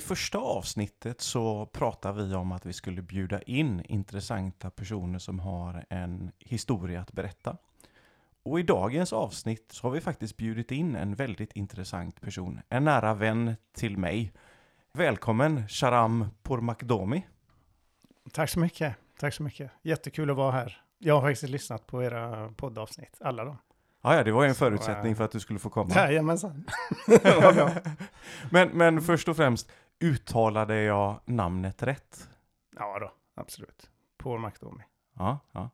I första avsnittet så pratade vi om att vi skulle bjuda in intressanta personer som har en historia att berätta. Och i dagens avsnitt så har vi faktiskt bjudit in en väldigt intressant person, en nära vän till mig. Välkommen Sharam Pourmakdomi. Tack så mycket. Tack så mycket. Jättekul att vara här. Jag har faktiskt lyssnat på era poddavsnitt, alla dem. Ja, ja, det var ju en förutsättning för att du skulle få komma. Jajamensan. men, men först och främst, uttalade jag namnet rätt? Ja då, absolut. Paul McDormey. Ja, ja.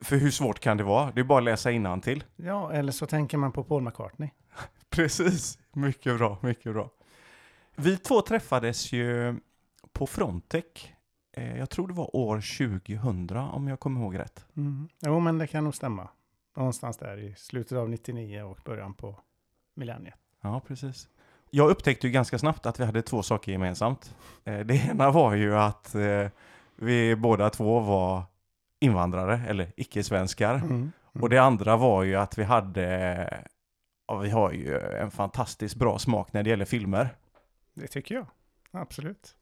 För hur svårt kan det vara? Det är bara att läsa till. Ja, eller så tänker man på Paul McCartney. Precis, mycket bra, mycket bra. Vi två träffades ju på Frontec. Eh, jag tror det var år 2000 om jag kommer ihåg rätt. Mm. Jo, men det kan nog stämma. Någonstans där i slutet av 99 och början på millenniet. Ja, precis. Jag upptäckte ju ganska snabbt att vi hade två saker gemensamt. Eh, det ena var ju att eh, vi båda två var invandrare, eller icke-svenskar. Mm. Mm. Och det andra var ju att vi hade, ja, vi har ju en fantastiskt bra smak när det gäller filmer. Det tycker jag, absolut.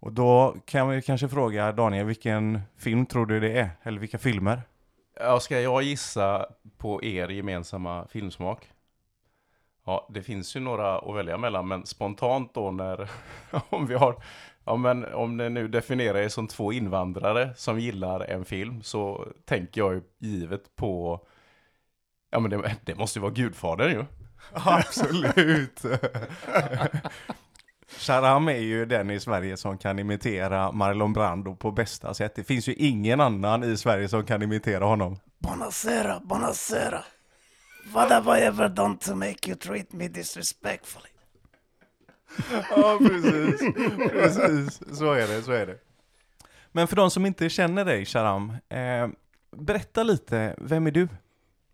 Och då kan vi kanske fråga Daniel, vilken film tror du det är? Eller vilka filmer? Ja, ska jag gissa på er gemensamma filmsmak? Ja, det finns ju några att välja mellan, men spontant då när, om vi har, ja men om ni nu definierar er som två invandrare som gillar en film, så tänker jag ju givet på, ja men det, det måste ju vara Gudfadern ju. Absolut. Sharam är ju den i Sverige som kan imitera Marlon Brando på bästa sätt. Det finns ju ingen annan i Sverige som kan imitera honom. Buonasera, buonasera. What have I ever done to make you treat me disrespectfully? ja, precis. Precis, så är det, så är det. Men för de som inte känner dig, Sharam, eh, berätta lite, vem är du?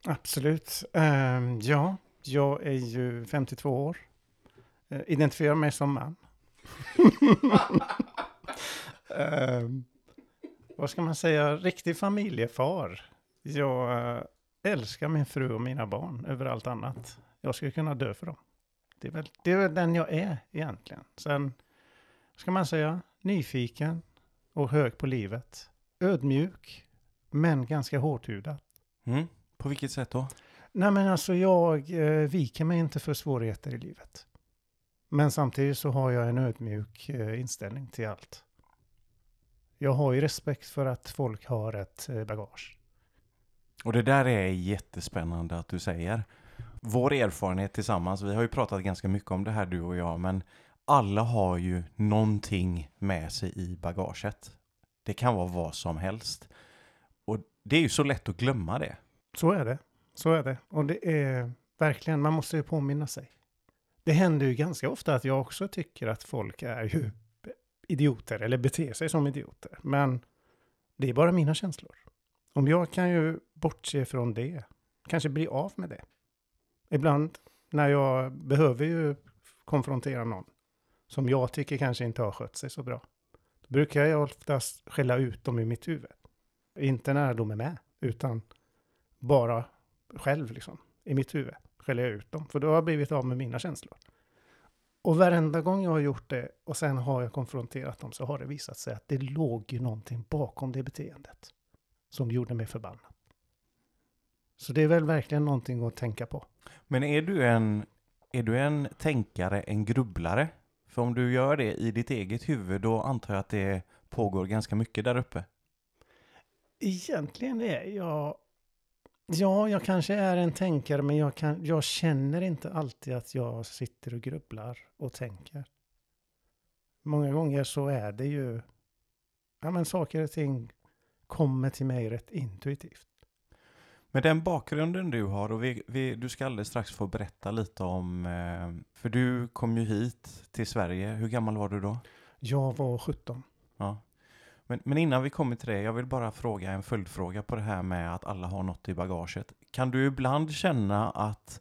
Absolut. Um, ja, jag är ju 52 år. Uh, identifierar mig som man. um, vad ska man säga? Riktig familjefar. Jag uh, älskar min fru och mina barn över allt annat. Jag skulle kunna dö för dem. Det är väl, det är väl den jag är egentligen. Sen ska man säga nyfiken och hög på livet. Ödmjuk, men ganska hårdhudad. Mm. På vilket sätt då? Nej men alltså jag eh, viker mig inte för svårigheter i livet. Men samtidigt så har jag en ödmjuk eh, inställning till allt. Jag har ju respekt för att folk har ett eh, bagage. Och det där är jättespännande att du säger. Vår erfarenhet tillsammans, vi har ju pratat ganska mycket om det här du och jag, men alla har ju någonting med sig i bagaget. Det kan vara vad som helst. Och det är ju så lätt att glömma det. Så är det. Så är det. Och det är verkligen, man måste ju påminna sig. Det händer ju ganska ofta att jag också tycker att folk är ju idioter eller beter sig som idioter. Men det är bara mina känslor. Om jag kan ju bortse från det, kanske bli av med det. Ibland när jag behöver ju konfrontera någon som jag tycker kanske inte har skött sig så bra. Då brukar jag oftast skälla ut dem i mitt huvud. Inte när de är med, utan bara själv liksom, i mitt huvud. Skäller jag ut dem, för då har jag blivit av med mina känslor. Och varenda gång jag har gjort det och sen har jag konfronterat dem så har det visat sig att det låg ju någonting bakom det beteendet som gjorde mig förbannad. Så det är väl verkligen någonting att tänka på. Men är du en, är du en tänkare, en grubblare? För om du gör det i ditt eget huvud, då antar jag att det pågår ganska mycket där uppe. Egentligen är jag... Ja, jag kanske är en tänkare, men jag, kan, jag känner inte alltid att jag sitter och grubblar och tänker. Många gånger så är det ju... Ja, men saker och ting kommer till mig rätt intuitivt. Med den bakgrunden du har, och vi, vi, du ska alldeles strax få berätta lite om, eh, för du kom ju hit till Sverige, hur gammal var du då? Jag var 17. Ja. Men, men innan vi kommer till det, jag vill bara fråga en följdfråga på det här med att alla har något i bagaget. Kan du ibland känna att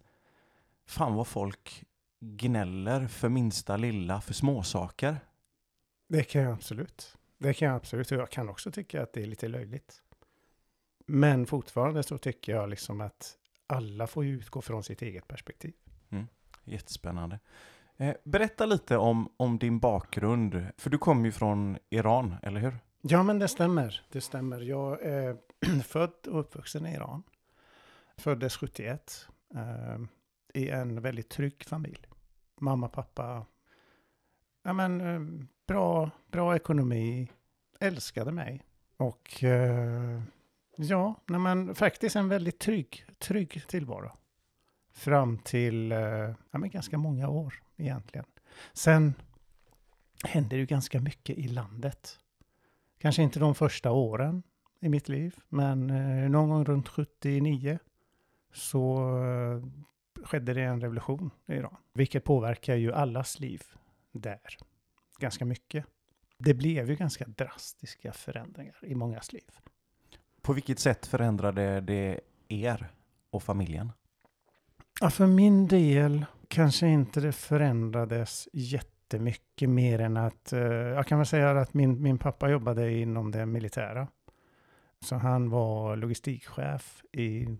fan vad folk gnäller för minsta lilla, för småsaker? Det kan jag absolut. Det kan jag absolut. Och jag kan också tycka att det är lite löjligt. Men fortfarande så tycker jag liksom att alla får utgå från sitt eget perspektiv. Mm. Jättespännande. Eh, berätta lite om, om din bakgrund, för du kommer ju från Iran, eller hur? Ja, men det stämmer. Det stämmer. Jag är född och uppvuxen i Iran. Föddes 71 eh, i en väldigt trygg familj. Mamma, pappa, ja men eh, bra, bra ekonomi, älskade mig. Och eh, ja, nej, men faktiskt en väldigt trygg, trygg tillvaro. Fram till eh, ja, men ganska många år egentligen. Sen hände det ju ganska mycket i landet. Kanske inte de första åren i mitt liv, men eh, någon gång runt 79 så eh, skedde det en revolution i Iran, vilket påverkar ju allas liv där ganska mycket. Det blev ju ganska drastiska förändringar i mångas liv. På vilket sätt förändrade det er och familjen? Ja, för min del kanske inte det förändrades jättemycket mer än att, eh, jag kan väl säga att min, min pappa jobbade inom det militära. Så han var logistikchef i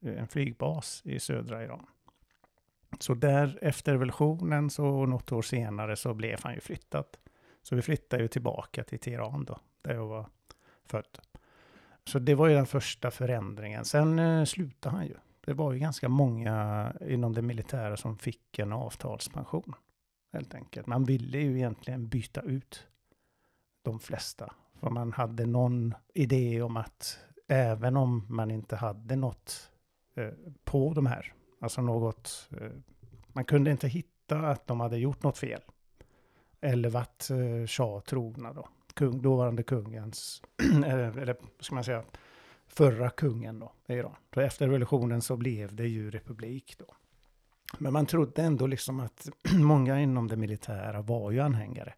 en flygbas i södra Iran. Så där efter revolutionen, så något år senare, så blev han ju flyttad. Så vi flyttade ju tillbaka till Teheran då, där jag var född. Så det var ju den första förändringen. Sen eh, slutade han ju. Det var ju ganska många inom det militära som fick en avtalspension. Helt enkelt. Man ville ju egentligen byta ut de flesta. För man hade någon idé om att även om man inte hade något eh, på de här, alltså något, eh, man kunde inte hitta att de hade gjort något fel. Eller varit eh, Shah trogna då. Kung, dåvarande kungens, eh, eller vad ska man säga, förra kungen då, i Iran. Då efter revolutionen så blev det ju republik då. Men man trodde ändå liksom att många inom det militära var ju anhängare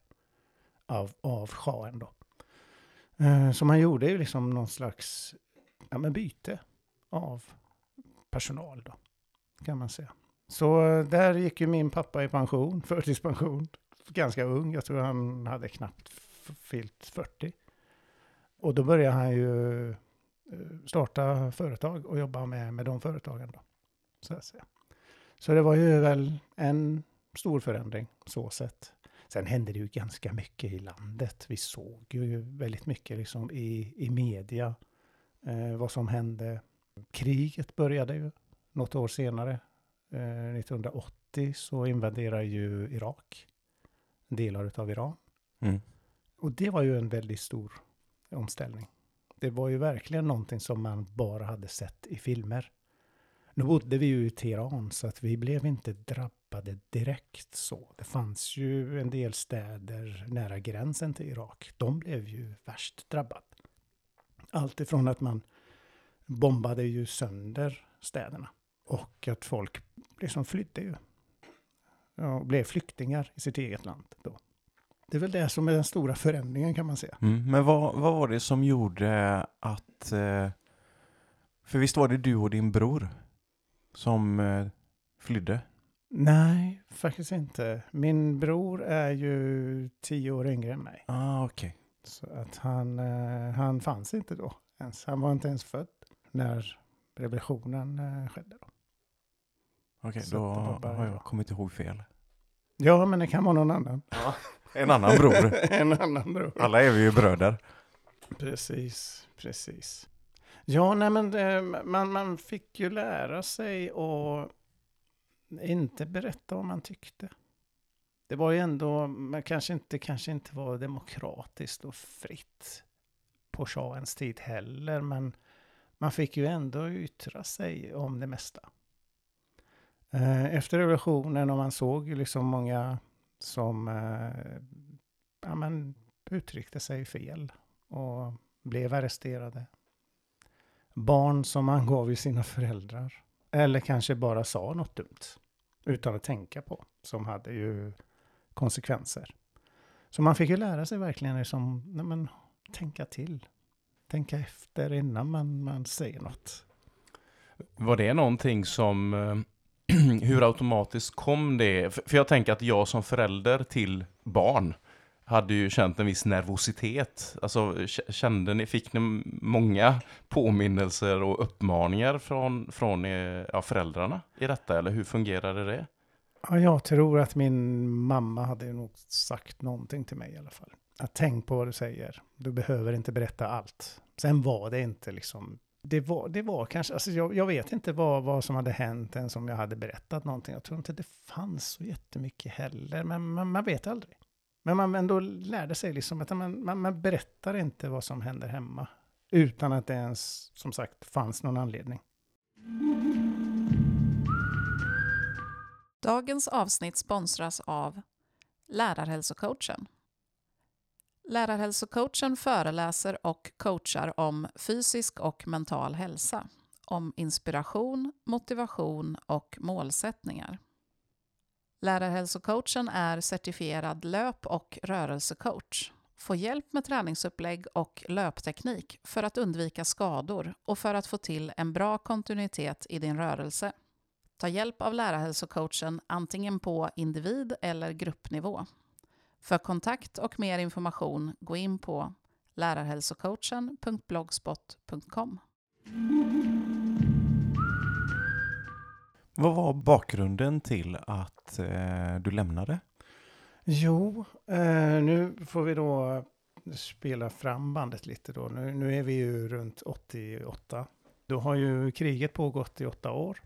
av, av shahen då. Så man gjorde ju liksom någon slags ja, men byte av personal då, kan man säga. Så eh, där gick ju min pappa i pension, förtidspension, ganska ung. Jag tror han hade knappt fyllt 40. Och då började han ju eh, starta företag och jobba med, med de företagen då. Så, att säga. så det var ju väl en stor förändring så sett. Sen hände det ju ganska mycket i landet. Vi såg ju väldigt mycket liksom i, i media eh, vad som hände. Kriget började ju något år senare. Eh, 1980 så invaderar ju Irak delar av Iran. Mm. Och det var ju en väldigt stor omställning. Det var ju verkligen någonting som man bara hade sett i filmer. Nu bodde vi ju i Teheran så att vi blev inte drabbade direkt så. Det fanns ju en del städer nära gränsen till Irak. De blev ju värst drabbade. Allt ifrån att man bombade ju sönder städerna och att folk liksom flydde ju. Ja, blev flyktingar i sitt eget land då. Det är väl det som är den stora förändringen kan man säga. Mm. Men vad, vad var det som gjorde att... Eh, för visst var det du och din bror som eh, flydde? Nej, faktiskt inte. Min bror är ju tio år yngre än mig. Ah, okej. Så att han, eh, han fanns inte då ens. Han var inte ens född när revolutionen skedde. Då. Okej, Så då har jag. kommit ihåg fel. Ja, men det kan vara någon annan. En annan bror. en annan bror. Alla är vi ju bröder. Precis, precis. Ja, nej men det, man, man fick ju lära sig och inte berätta vad man tyckte. Det var ju ändå, man kanske inte, kanske inte var demokratiskt och fritt på shahens tid heller, men man fick ju ändå yttra sig om det mesta. Eh, efter revolutionen och man såg liksom många som eh, ja, men, uttryckte sig fel och blev arresterade. Barn som angav ju sina föräldrar. Eller kanske bara sa något dumt. Utan att tänka på. Som hade ju konsekvenser. Så man fick ju lära sig verkligen liksom, nej men, tänka till. Tänka efter innan man, man säger något. Var det någonting som, eh, hur automatiskt kom det? För jag tänker att jag som förälder till barn hade ju känt en viss nervositet. Alltså kände ni, fick ni många påminnelser och uppmaningar från, från ja, föräldrarna i detta? Eller hur fungerade det? Ja, jag tror att min mamma hade nog sagt någonting till mig i alla fall. Att tänk på vad du säger. Du behöver inte berätta allt. Sen var det inte liksom det var, det var kanske, alltså jag, jag vet inte vad, vad som hade hänt ens om jag hade berättat någonting. Jag tror inte det fanns så jättemycket heller, men man, man vet aldrig. Men man ändå lärde sig liksom att man, man, man berättar inte vad som händer hemma. Utan att det ens, som sagt, fanns någon anledning. Dagens avsnitt sponsras av Lärarhälsocoachen. Lärarhälsocoachen föreläser och coachar om fysisk och mental hälsa, om inspiration, motivation och målsättningar. Lärarhälsocoachen är certifierad löp och rörelsecoach. Få hjälp med träningsupplägg och löpteknik för att undvika skador och för att få till en bra kontinuitet i din rörelse. Ta hjälp av lärarhälsocoachen antingen på individ eller gruppnivå. För kontakt och mer information gå in på lärarhälsocoachen.blogspot.com. Vad var bakgrunden till att eh, du lämnade? Jo, eh, nu får vi då spela fram bandet lite då. Nu, nu är vi ju runt 88. Då har ju kriget pågått i åtta år.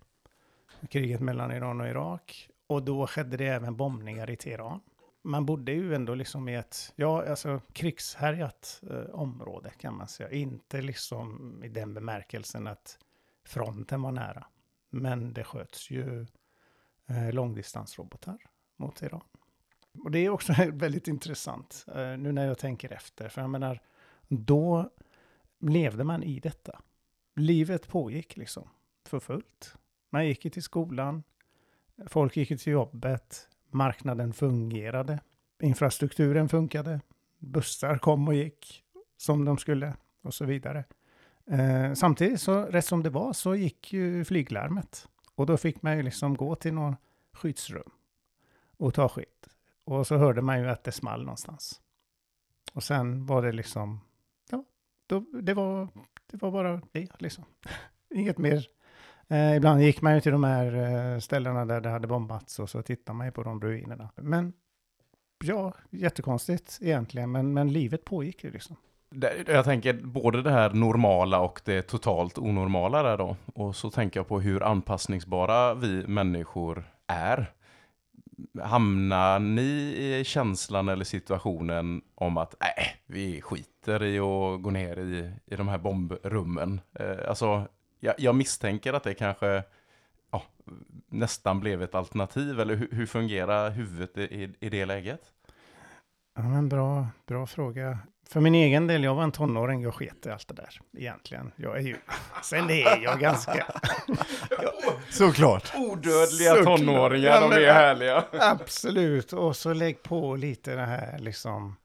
Kriget mellan Iran och Irak. Och då skedde det även bombningar i Teheran man bodde ju ändå liksom i ett, ja, alltså krigshärjat eh, område kan man säga. Inte liksom i den bemärkelsen att fronten var nära. Men det sköts ju eh, långdistansrobotar mot Iran. Och det är också väldigt intressant eh, nu när jag tänker efter. För jag menar, då levde man i detta. Livet pågick liksom för fullt. Man gick till skolan, folk gick till jobbet, marknaden fungerade. Infrastrukturen funkade. Bussar kom och gick som de skulle och så vidare. Eh, samtidigt så, rätt som det var, så gick ju flyglarmet. Och då fick man ju liksom gå till någon skyddsrum och ta skydd. Och så hörde man ju att det small någonstans. Och sen var det liksom, ja, då, det, var, det var bara det liksom. Inget mer Eh, ibland gick man ju till de här eh, ställena där det hade bombats och så tittade man ju på de ruinerna. Men ja, jättekonstigt egentligen, men, men livet pågick ju liksom. Jag tänker både det här normala och det totalt onormala där då. Och så tänker jag på hur anpassningsbara vi människor är. Hamnar ni i känslan eller situationen om att nej, vi skiter i att gå ner i, i de här bombrummen? Eh, alltså, jag, jag misstänker att det kanske ja, nästan blev ett alternativ. Eller hur, hur fungerar huvudet i, i det läget? Ja, men bra, bra fråga. För min egen del, jag var en tonåring, jag sket i allt det där egentligen. Jag är ju, sen är jag ganska... Såklart. Odödliga Såklart. tonåringar, ja, de är härliga. Absolut, och så lägg på lite det här liksom...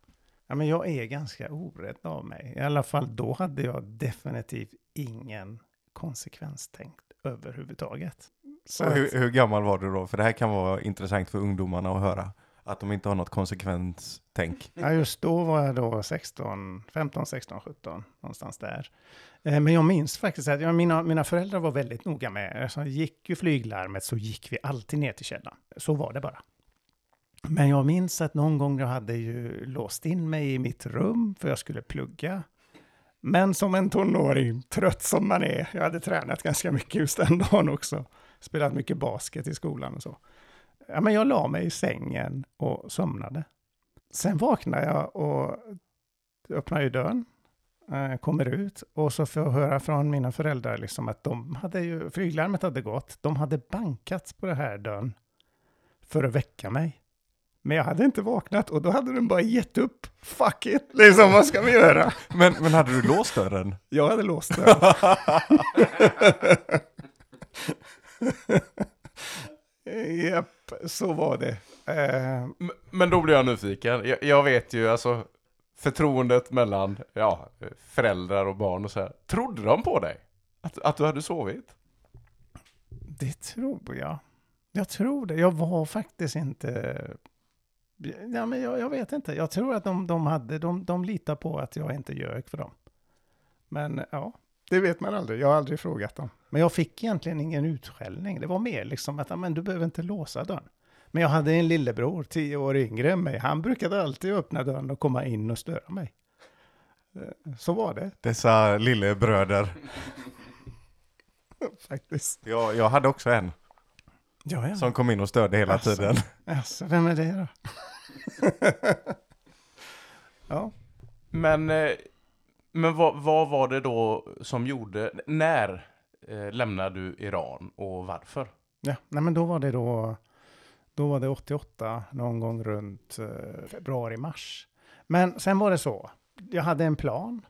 Ja, men jag är ganska orädd av mig. I alla fall då hade jag definitivt ingen konsekvenstänkt överhuvudtaget. Så hur, hur, gammal var du då? För det här kan vara intressant för ungdomarna att höra. Att de inte har något konsekvenstänk. Ja, just då var jag då 16, 15, 16, 17, någonstans där. Eh, men jag minns faktiskt att jag, mina, mina föräldrar var väldigt noga med, alltså gick ju flyglarmet så gick vi alltid ner till källan. Så var det bara. Men jag minns att någon gång jag hade ju låst in mig i mitt rum för jag skulle plugga. Men som en tonåring, trött som man är, jag hade tränat ganska mycket just den dagen också, spelat mycket basket i skolan och så. Ja, men jag la mig i sängen och somnade. Sen vaknar jag och öppnar ju dörren, eh, kommer ut och så får jag höra från mina föräldrar liksom att de hade ju, flyglarmet hade gått, de hade bankat på den här dörren för att väcka mig. Men jag hade inte vaknat och då hade den bara gett upp. Fuck it, liksom vad ska vi göra? Men, men hade du låst dörren? Jag hade låst dörren. Japp, så var det. Uh, men då blir jag nyfiken. Jag, jag, vet ju alltså förtroendet mellan ja, föräldrar och barn och så här. Trodde de på dig? Att, att du hade sovit? Det tror jag. Jag tror det. Jag var faktiskt inte Ja, men jag, jag, vet inte. Jag tror att de, de, hade, de, de litar på att jag inte ljög för dem. Men ja, det vet man aldrig. Jag har aldrig frågat dem. Men jag fick egentligen ingen utskällning. Det var mer liksom att men, du behöver inte låsa dörren. Men jag hade en lillebror, tio år yngre än mig. Han brukade alltid öppna dörren och komma in och störa mig. Eh, Så var det Dessa lillebröder. faktiskt. Jag, jag hade också en Ja, ja. som kom in och störde hela Asså. tiden. Alltså, vem är det då? ja. Men, eh, men vad, vad var det då som gjorde, när eh, lämnade du Iran och varför? ja, nej men då var det då, då var det 88, någon gång runt eh, februari-mars. Men sen var det så, jag hade en plan.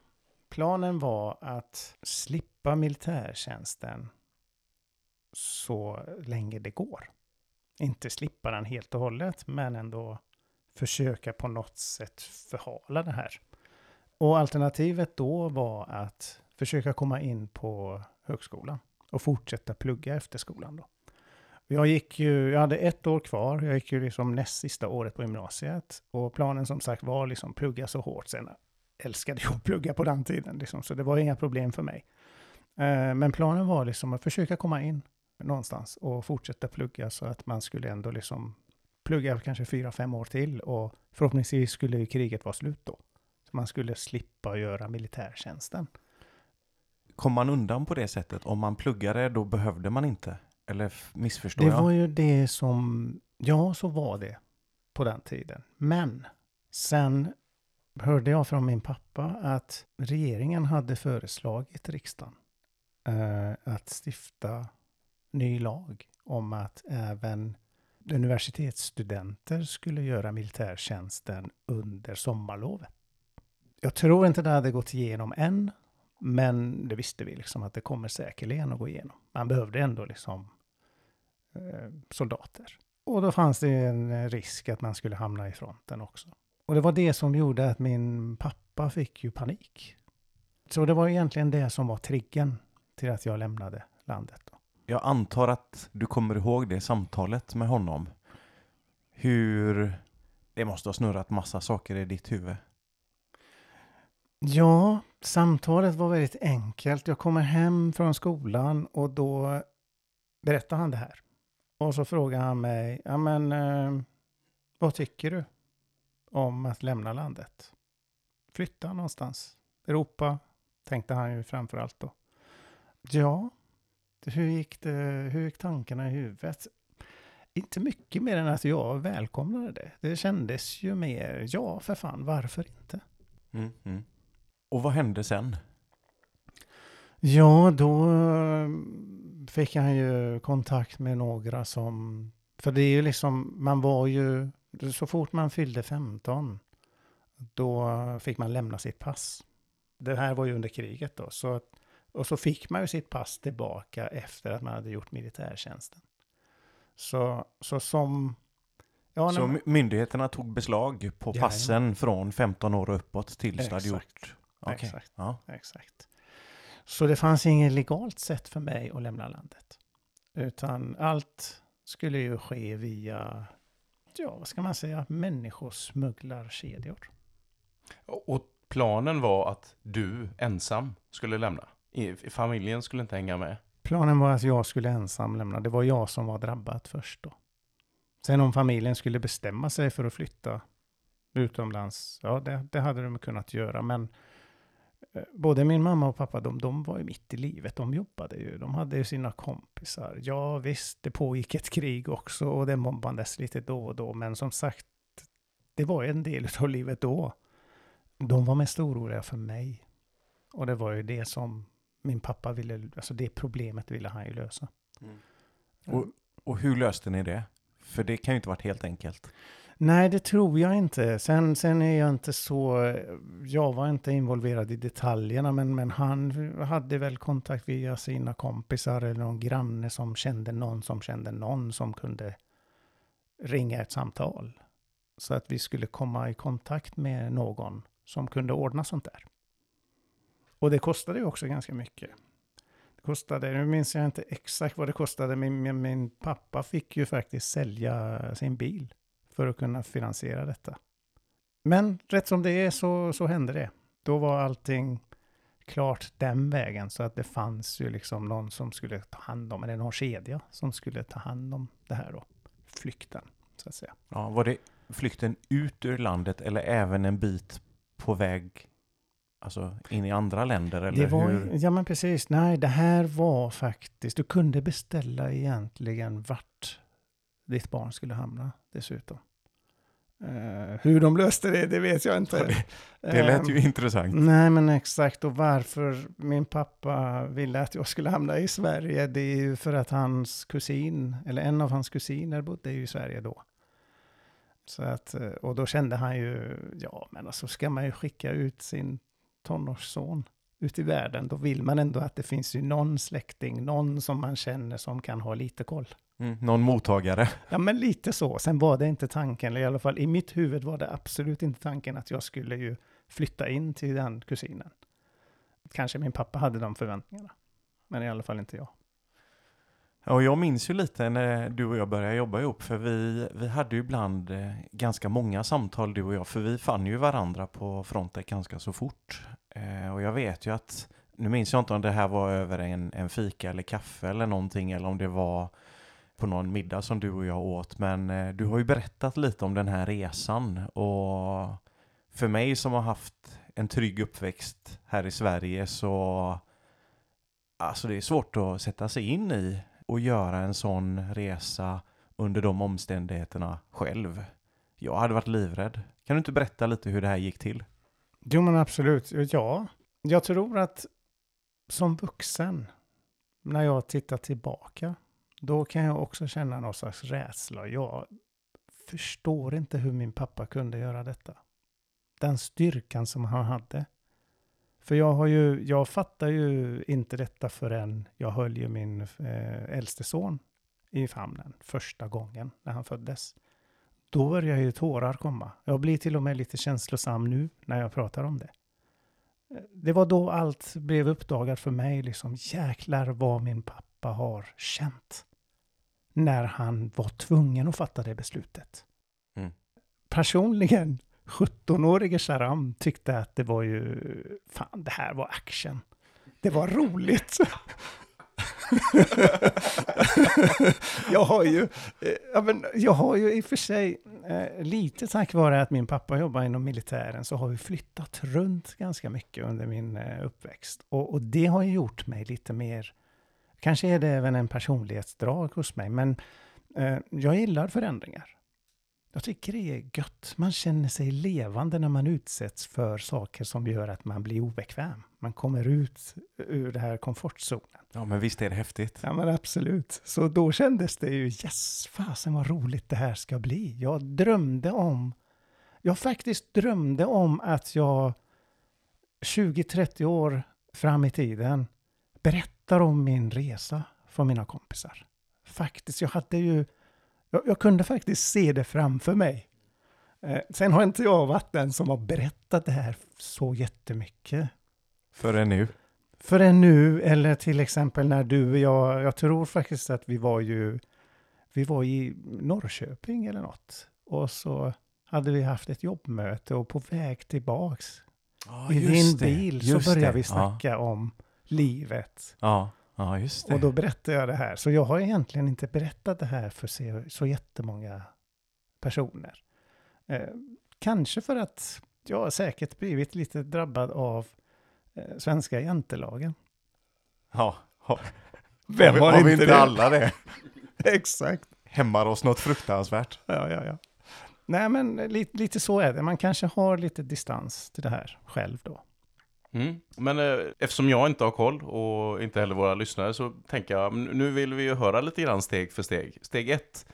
Planen var att slippa militärtjänsten så länge det går. Inte slippa den helt och hållet, men ändå försöka på något sätt förhala det här. Och alternativet då var att försöka komma in på högskolan och fortsätta plugga efter skolan då. Jag gick ju, jag hade ett år kvar, jag gick ju liksom näst sista året på gymnasiet och planen som sagt var liksom plugga så hårt. Sen älskade jag att plugga på den tiden liksom, så det var inga problem för mig. Eh, men planen var liksom att försöka komma in någonstans och fortsätta plugga så att man skulle ändå liksom plugga kanske fyra, fem år till och förhoppningsvis skulle ju kriget vara slut då. Så man skulle slippa göra militärtjänsten. Kom man undan på det sättet? Om man pluggade, då behövde man inte? Eller missförstår Det jag? var ju det som, ja så var det på den tiden. Men sen hörde jag från min pappa att regeringen hade föreslagit riksdagen eh, att stifta ny lag om att även universitetsstudenter skulle göra militärtjänsten under sommarlovet. Jag tror inte det hade gått igenom än, men det visste vi liksom att det kommer säkerligen att gå igenom. Man behövde ändå liksom eh, soldater. Och då fanns det en risk att man skulle hamna i fronten också. Och det var det som gjorde att min pappa fick ju panik. Så det var egentligen det som var triggen till att jag lämnade landet. Då. Jag antar att du kommer ihåg det samtalet med honom. Hur... Det måste ha snurrat massa saker i ditt huvud. Ja, samtalet var väldigt enkelt. Jag kommer hem från skolan och då berättar han det här. Och så frågar han mig, ja men eh, vad tycker du om att lämna landet? Flytta någonstans? Europa, tänkte han ju framför allt då. Ja, hur gick, det, hur gick tankarna i huvudet? Inte mycket mer än att jag välkomnade det. Det kändes ju mer, ja för fan, varför inte? Mm, mm. Och vad hände sen? Ja, då eh, fick han ju kontakt med några som... För det är ju liksom, man var ju... Så fort man fyllde 15, då fick man lämna sitt pass. Det här var ju under kriget då. Så, att- och så fick man ju sitt pass tillbaka efter att man hade gjort militärtjänsten. Så, så som... Ja, Så man- my- myndigheterna tog beslag på passen från 15 år och uppåt tills du hade Exakt. gjort... Okej. Exakt. Ja. Exakt. Så det fanns inget legalt sätt för mig att lämna landet. Utan allt skulle ju ske via, ja vad ska man säga, människosmugglarkedjor. Och planen var att du ensam skulle lämna. I- Familjen skulle inte hänga med. Planen var att jag skulle ensam lämna. Det var jag som var drabbad först då. Sen om familjen skulle bestämma sig för att flytta utomlands, ja det, det hade de kunnat göra. Men eh, både min mamma och pappa, de, de var ju mitt i livet. De jobbade ju. De hade ju sina kompisar. Ja visst, det pågick ett krig också och det mobbades lite då och då. Men som sagt, det var ju en del av livet då. De var mest oroliga för mig. Och det var ju det som min pappa ville, alltså det problemet ville han ju lösa. Och, och hur löste ni det? För det kan ju inte varit helt enkelt. Nej, det tror jag inte. Sen, sen är jag inte så... Jag var inte involverad i detaljerna, men, men han hade väl kontakt via sina kompisar eller någon granne som kände någon som kände någon som kunde ringa ett samtal. Så att vi skulle komma i kontakt med någon som kunde ordna sånt där. Och det kostade ju också ganska mycket. Det kostade, nu minns jag inte exakt vad det kostade, men min, min pappa fick ju faktiskt sälja sin bil för att kunna finansiera detta. Men rätt som det är så, så hände det. Då var allting klart den vägen så att det fanns ju liksom någon som skulle ta hand om, eller någon kedja som skulle ta hand om det här då, flykten. Så att säga. Ja, var det flykten ut ur landet eller även en bit på väg alltså in i andra länder? Eller Det var, hur? ja men precis, nej det här var faktiskt, du kunde beställa egentligen vart ditt barn skulle hamna dessutom. Eh, hur de löste det, det vet jag inte. Det lät Ehm, ju intressant. Nej, men exakt. Och varför min pappa ville att jag skulle hamna i Sverige, det är ju för att hans kusin, eller en av hans kusiner bodde ju i Sverige då. Så att, eh, och då kände han ju, ja men alltså ska man ju skicka ut sin tonårsson ut i världen, då vill man ändå att det finns ju någon släkting, någon som man känner som kan ha lite koll. Mm, någon mottagare. Ja, men lite så. Sen var det inte tanken, eller i alla fall i mitt huvud var det absolut inte tanken att jag skulle ju flytta in till den kusinen. Kanske min pappa hade de förväntningarna, men i alla fall inte jag. Ja, och jag minns ju lite när du och jag började jobba ihop, för vi, vi hade ju ibland eh, ganska många samtal du och jag, för vi fann ju varandra på Frontec ganska så fort. Eh, och jag vet ju att, nu minns jag inte om det här var över en, en fika eller kaffe eller någonting, eller om det var på någon middag som du och jag åt, men eh, du har ju berättat lite om den här resan och för mig som har haft en trygg uppväxt här i Sverige så Alltså det är svårt att sätta sig in i och göra en sån resa under de omständigheterna själv. Jag hade varit livrädd. Kan du inte berätta lite hur det här gick till? Jo, men absolut. Ja, jag tror att som vuxen, när jag tittar tillbaka, då kan jag också känna någon slags rädsla. Jag förstår inte hur min pappa kunde göra detta. Den styrkan som han hade. För jag har ju, jag fattar ju inte detta förrän jag höll ju min eh, äldste son i famnen första gången när han föddes. Då börjar ju tårar komma. Jag blir till och med lite känslosam nu när jag pratar om det. Det var då allt blev uppdagat för mig, liksom jäklar vad min pappa har känt. När han var tvungen att fatta det beslutet. Mm. Personligen, 17-årige Sharam tyckte att det var ju, fan det här var action. Det var roligt. jag har ju, eh, ja, men jag har ju i och för sig, eh, lite tack vare att min pappa jobbar inom militären, så har vi flyttat runt ganska mycket under min eh, uppväxt. Och, och det har ju gjort mig lite mer, kanske är det även en personlighetsdrag hos mig, men eh, jag gillar förändringar. Jag tycker det är gött. Man känner sig levande när man utsätts för saker som gör att man blir obekväm. Man kommer ut ur den här komfortzonen. Ja, men visst är det häftigt? Ja, men absolut. Så då kändes det ju, yes, fasen vad roligt det här ska bli. Jag drömde om, jag faktiskt drömde om att jag 20-30 år fram i tiden berättar om min resa för mina kompisar. Faktiskt, jag hade ju, jag, jag kunde faktiskt se det framför mig. Eh, sen har inte jag varit den som har berättat det här så jättemycket Förrän nu? förrän nu, eller till exempel när du och jag, jag tror faktiskt att vi var ju, vi var i Norrköping eller något. Och så hade vi haft ett jobbmöte och på väg tillbaks Ja, i din bil så började vi Ja, snacka om livet. ja, ja, just det. Och då berättade jag det här. Så jag har egentligen inte berättat det här för så, så jättemånga personer. Eh, kanske för att jag har säkert blivit lite drabbad av eh, svenska jantelagen. ja, ha, Vem vi- har vi inte inte det? alla det? Exakt. Hämmar oss något fruktansvärt? Ja, ja, ja. Nej, men lite, lite så är det. Man kanske har lite distans till det här själv då. Mm. Men eh, eftersom jag inte har koll och inte heller våra lyssnare så tänker jag, nu vill vi ju höra lite grann steg för steg. Steg ett,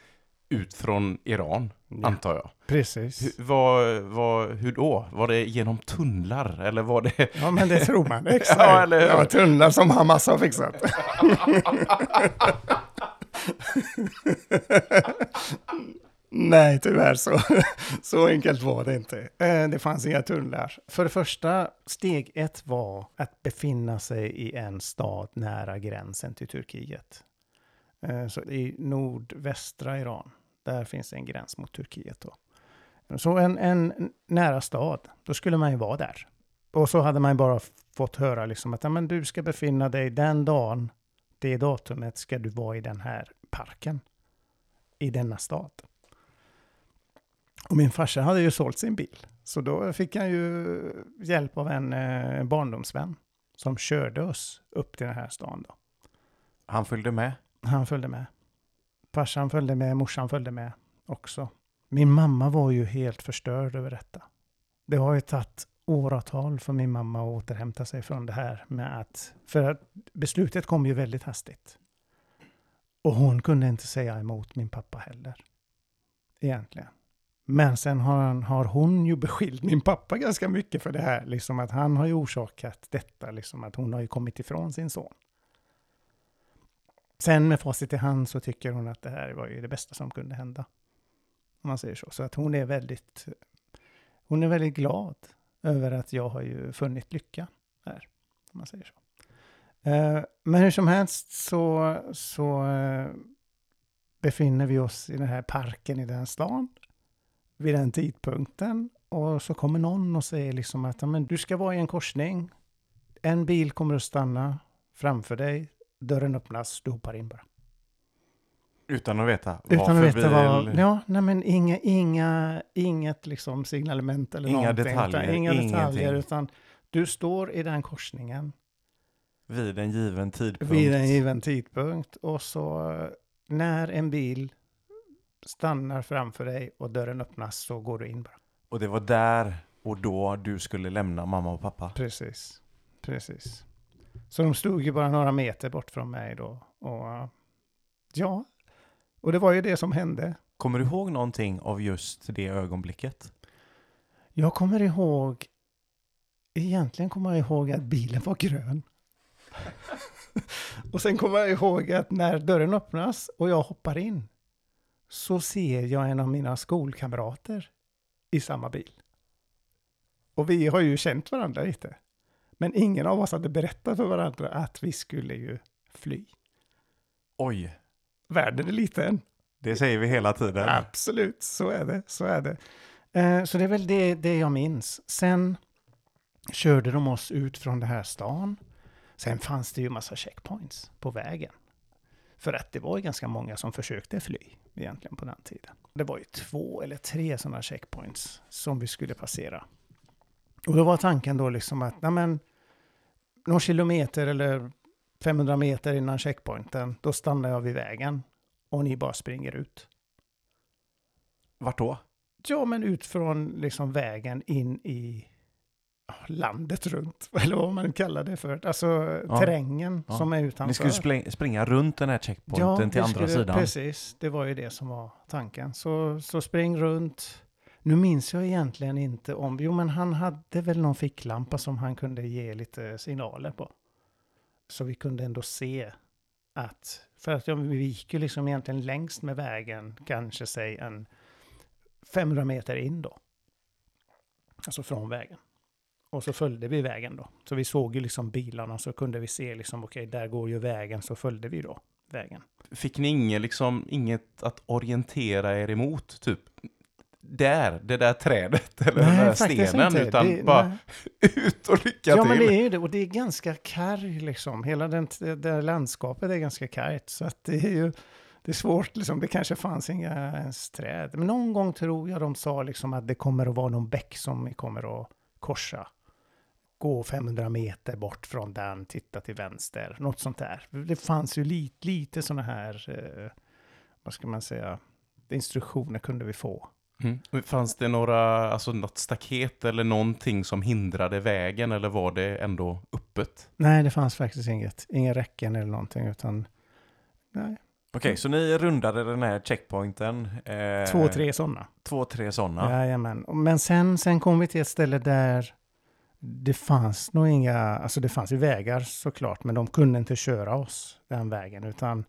ut från Iran, Ja. antar jag. Precis. Hur, vad, vad, hur då? Var det genom tunnlar eller var det... Ja, men det tror man. Exakt. Ja, eller hur? Ja, tunnlar som Hamas har fixat. Nej, tyvärr så, så enkelt var det inte. Eh, det fanns inga tunnlar. För det första, steg ett var att befinna sig i en stad nära gränsen till Turkiet. Eh, så i nordvästra Iran, där finns en gräns mot Turkiet. Då. Så en, en nära stad, då skulle man ju vara där. Och så hade man bara fått höra liksom att men du ska befinna dig den dagen, det datumet ska du vara i den här parken. I denna stad. Och min farsa hade ju sålt sin bil. Så då fick han ju hjälp av en eh, barndomsvän som körde oss upp till den här stan. Då. Han följde med. Han följde med. Farsan följde med, morsan följde med också. Min mamma var ju helt förstörd över detta. Det har ju tagit åratal för min mamma att återhämta sig från det här med att, för att beslutet kom ju väldigt hastigt. Och hon kunde inte säga emot min pappa heller. Egentligen. Men sen har, han, har hon ju beskyllt min pappa ganska mycket för det här, liksom att han har ju orsakat detta, liksom att hon har ju kommit ifrån sin son. Sen med facit i hand så tycker hon att det här var ju det bästa som kunde hända. Om man säger så. Så att hon är väldigt, hon är väldigt glad över att jag har ju funnit lycka här. Om man säger så. Eh, men hur som helst så, så eh, befinner vi oss i den här parken i den stan vid den tidpunkten. Och så kommer någon och säger liksom att men, du ska vara i en korsning. En bil kommer att stanna framför dig. Dörren öppnas, du hoppar in bara. Utan att veta Utan att veta vad... Ja, nej men inga, inga, inget liksom signalement eller Inga någonting. detaljer, Utan, inga detaljer, ingenting. utan du står i den korsningen Vid en given tidpunkt. vid en given tidpunkt och så eh, när en bil stannar framför dig och dörren öppnas så går du in bara. Och det var där och då du skulle lämna mamma och pappa. Precis, precis. Så de stod ju bara några meter bort från mig då. Och ja, och det var ju det som hände. Kommer du ihåg någonting av just det ögonblicket? Jag kommer ihåg, egentligen kommer jag ihåg att bilen var grön. och sen kommer jag ihåg att när dörren öppnas och jag hoppar in så ser jag en av mina skolkamrater i samma bil. Och vi har ju känt varandra lite. Men ingen av oss hade berättat för varandra att vi skulle ju fly. Oj, Världen är liten. det säger vi hela tiden. Absolut, så är det. Så är det. Eh, så det är väl det, det jag minns. Sen körde de oss ut från den här stan. Sen fanns det ju massa checkpoints på vägen. För att det var ju ganska många som försökte fly egentligen på den tiden. Det var ju två eller tre sådana checkpoints som vi skulle passera. Och då var tanken då liksom att, nej men, någon kilometer eller 500 meter innan checkpointen, då stannar jag vid vägen och ni bara springer ut. Vart då? Ja, men ut från liksom vägen in i landet runt, eller vad man kallar det för. Alltså Ja. terrängen Ja. som är utanför. Ni skulle spring- springa runt den här checkpointen till vi andra skulle- sidan. Precis, det var ju det som var tanken. Så, så spring runt. Nu minns jag egentligen inte om... Jo, men han hade väl någon ficklampa som han kunde ge lite signaler på. Så vi kunde ändå se att... För att ja, vi gick ju liksom egentligen längst med vägen, kanske säg en 500 meter in då. Alltså från vägen. Och så följde vi vägen då. Så vi såg ju liksom bilarna så kunde vi se liksom okej, där går ju vägen, så följde vi då vägen. Fick ni inget, liksom, inget att orientera er emot? Typ, där, det där trädet eller den där stenen. inte. Utan Det- bara nej. ut och lycka Ja, till. men det är ju det. Och det är ganska karg liksom. Hela den, det där landskapet är ganska kargt. Så att det är ju det är svårt liksom. Det kanske fanns inga ens träd. Men någon gång tror jag de sa liksom att det kommer att vara någon bäck som vi kommer att korsa. Gå 500 meter bort från den, titta till vänster. Något sånt där. Det fanns ju lite, lite sådana här, eh, vad ska man säga, instruktioner kunde vi få. Mm. Fanns det några, alltså något staket eller någonting som hindrade vägen eller var det ändå öppet? Nej, det fanns faktiskt inget. Inga räcken eller någonting, utan nej. Okej, så ni rundade den här checkpointen. Eh, Två, tre sådana. Två, tre sådana. Jajamän. Men sen, sen kom vi till ett ställe där det fanns nog inga, alltså det fanns ju vägar såklart, men de kunde inte köra oss den vägen, utan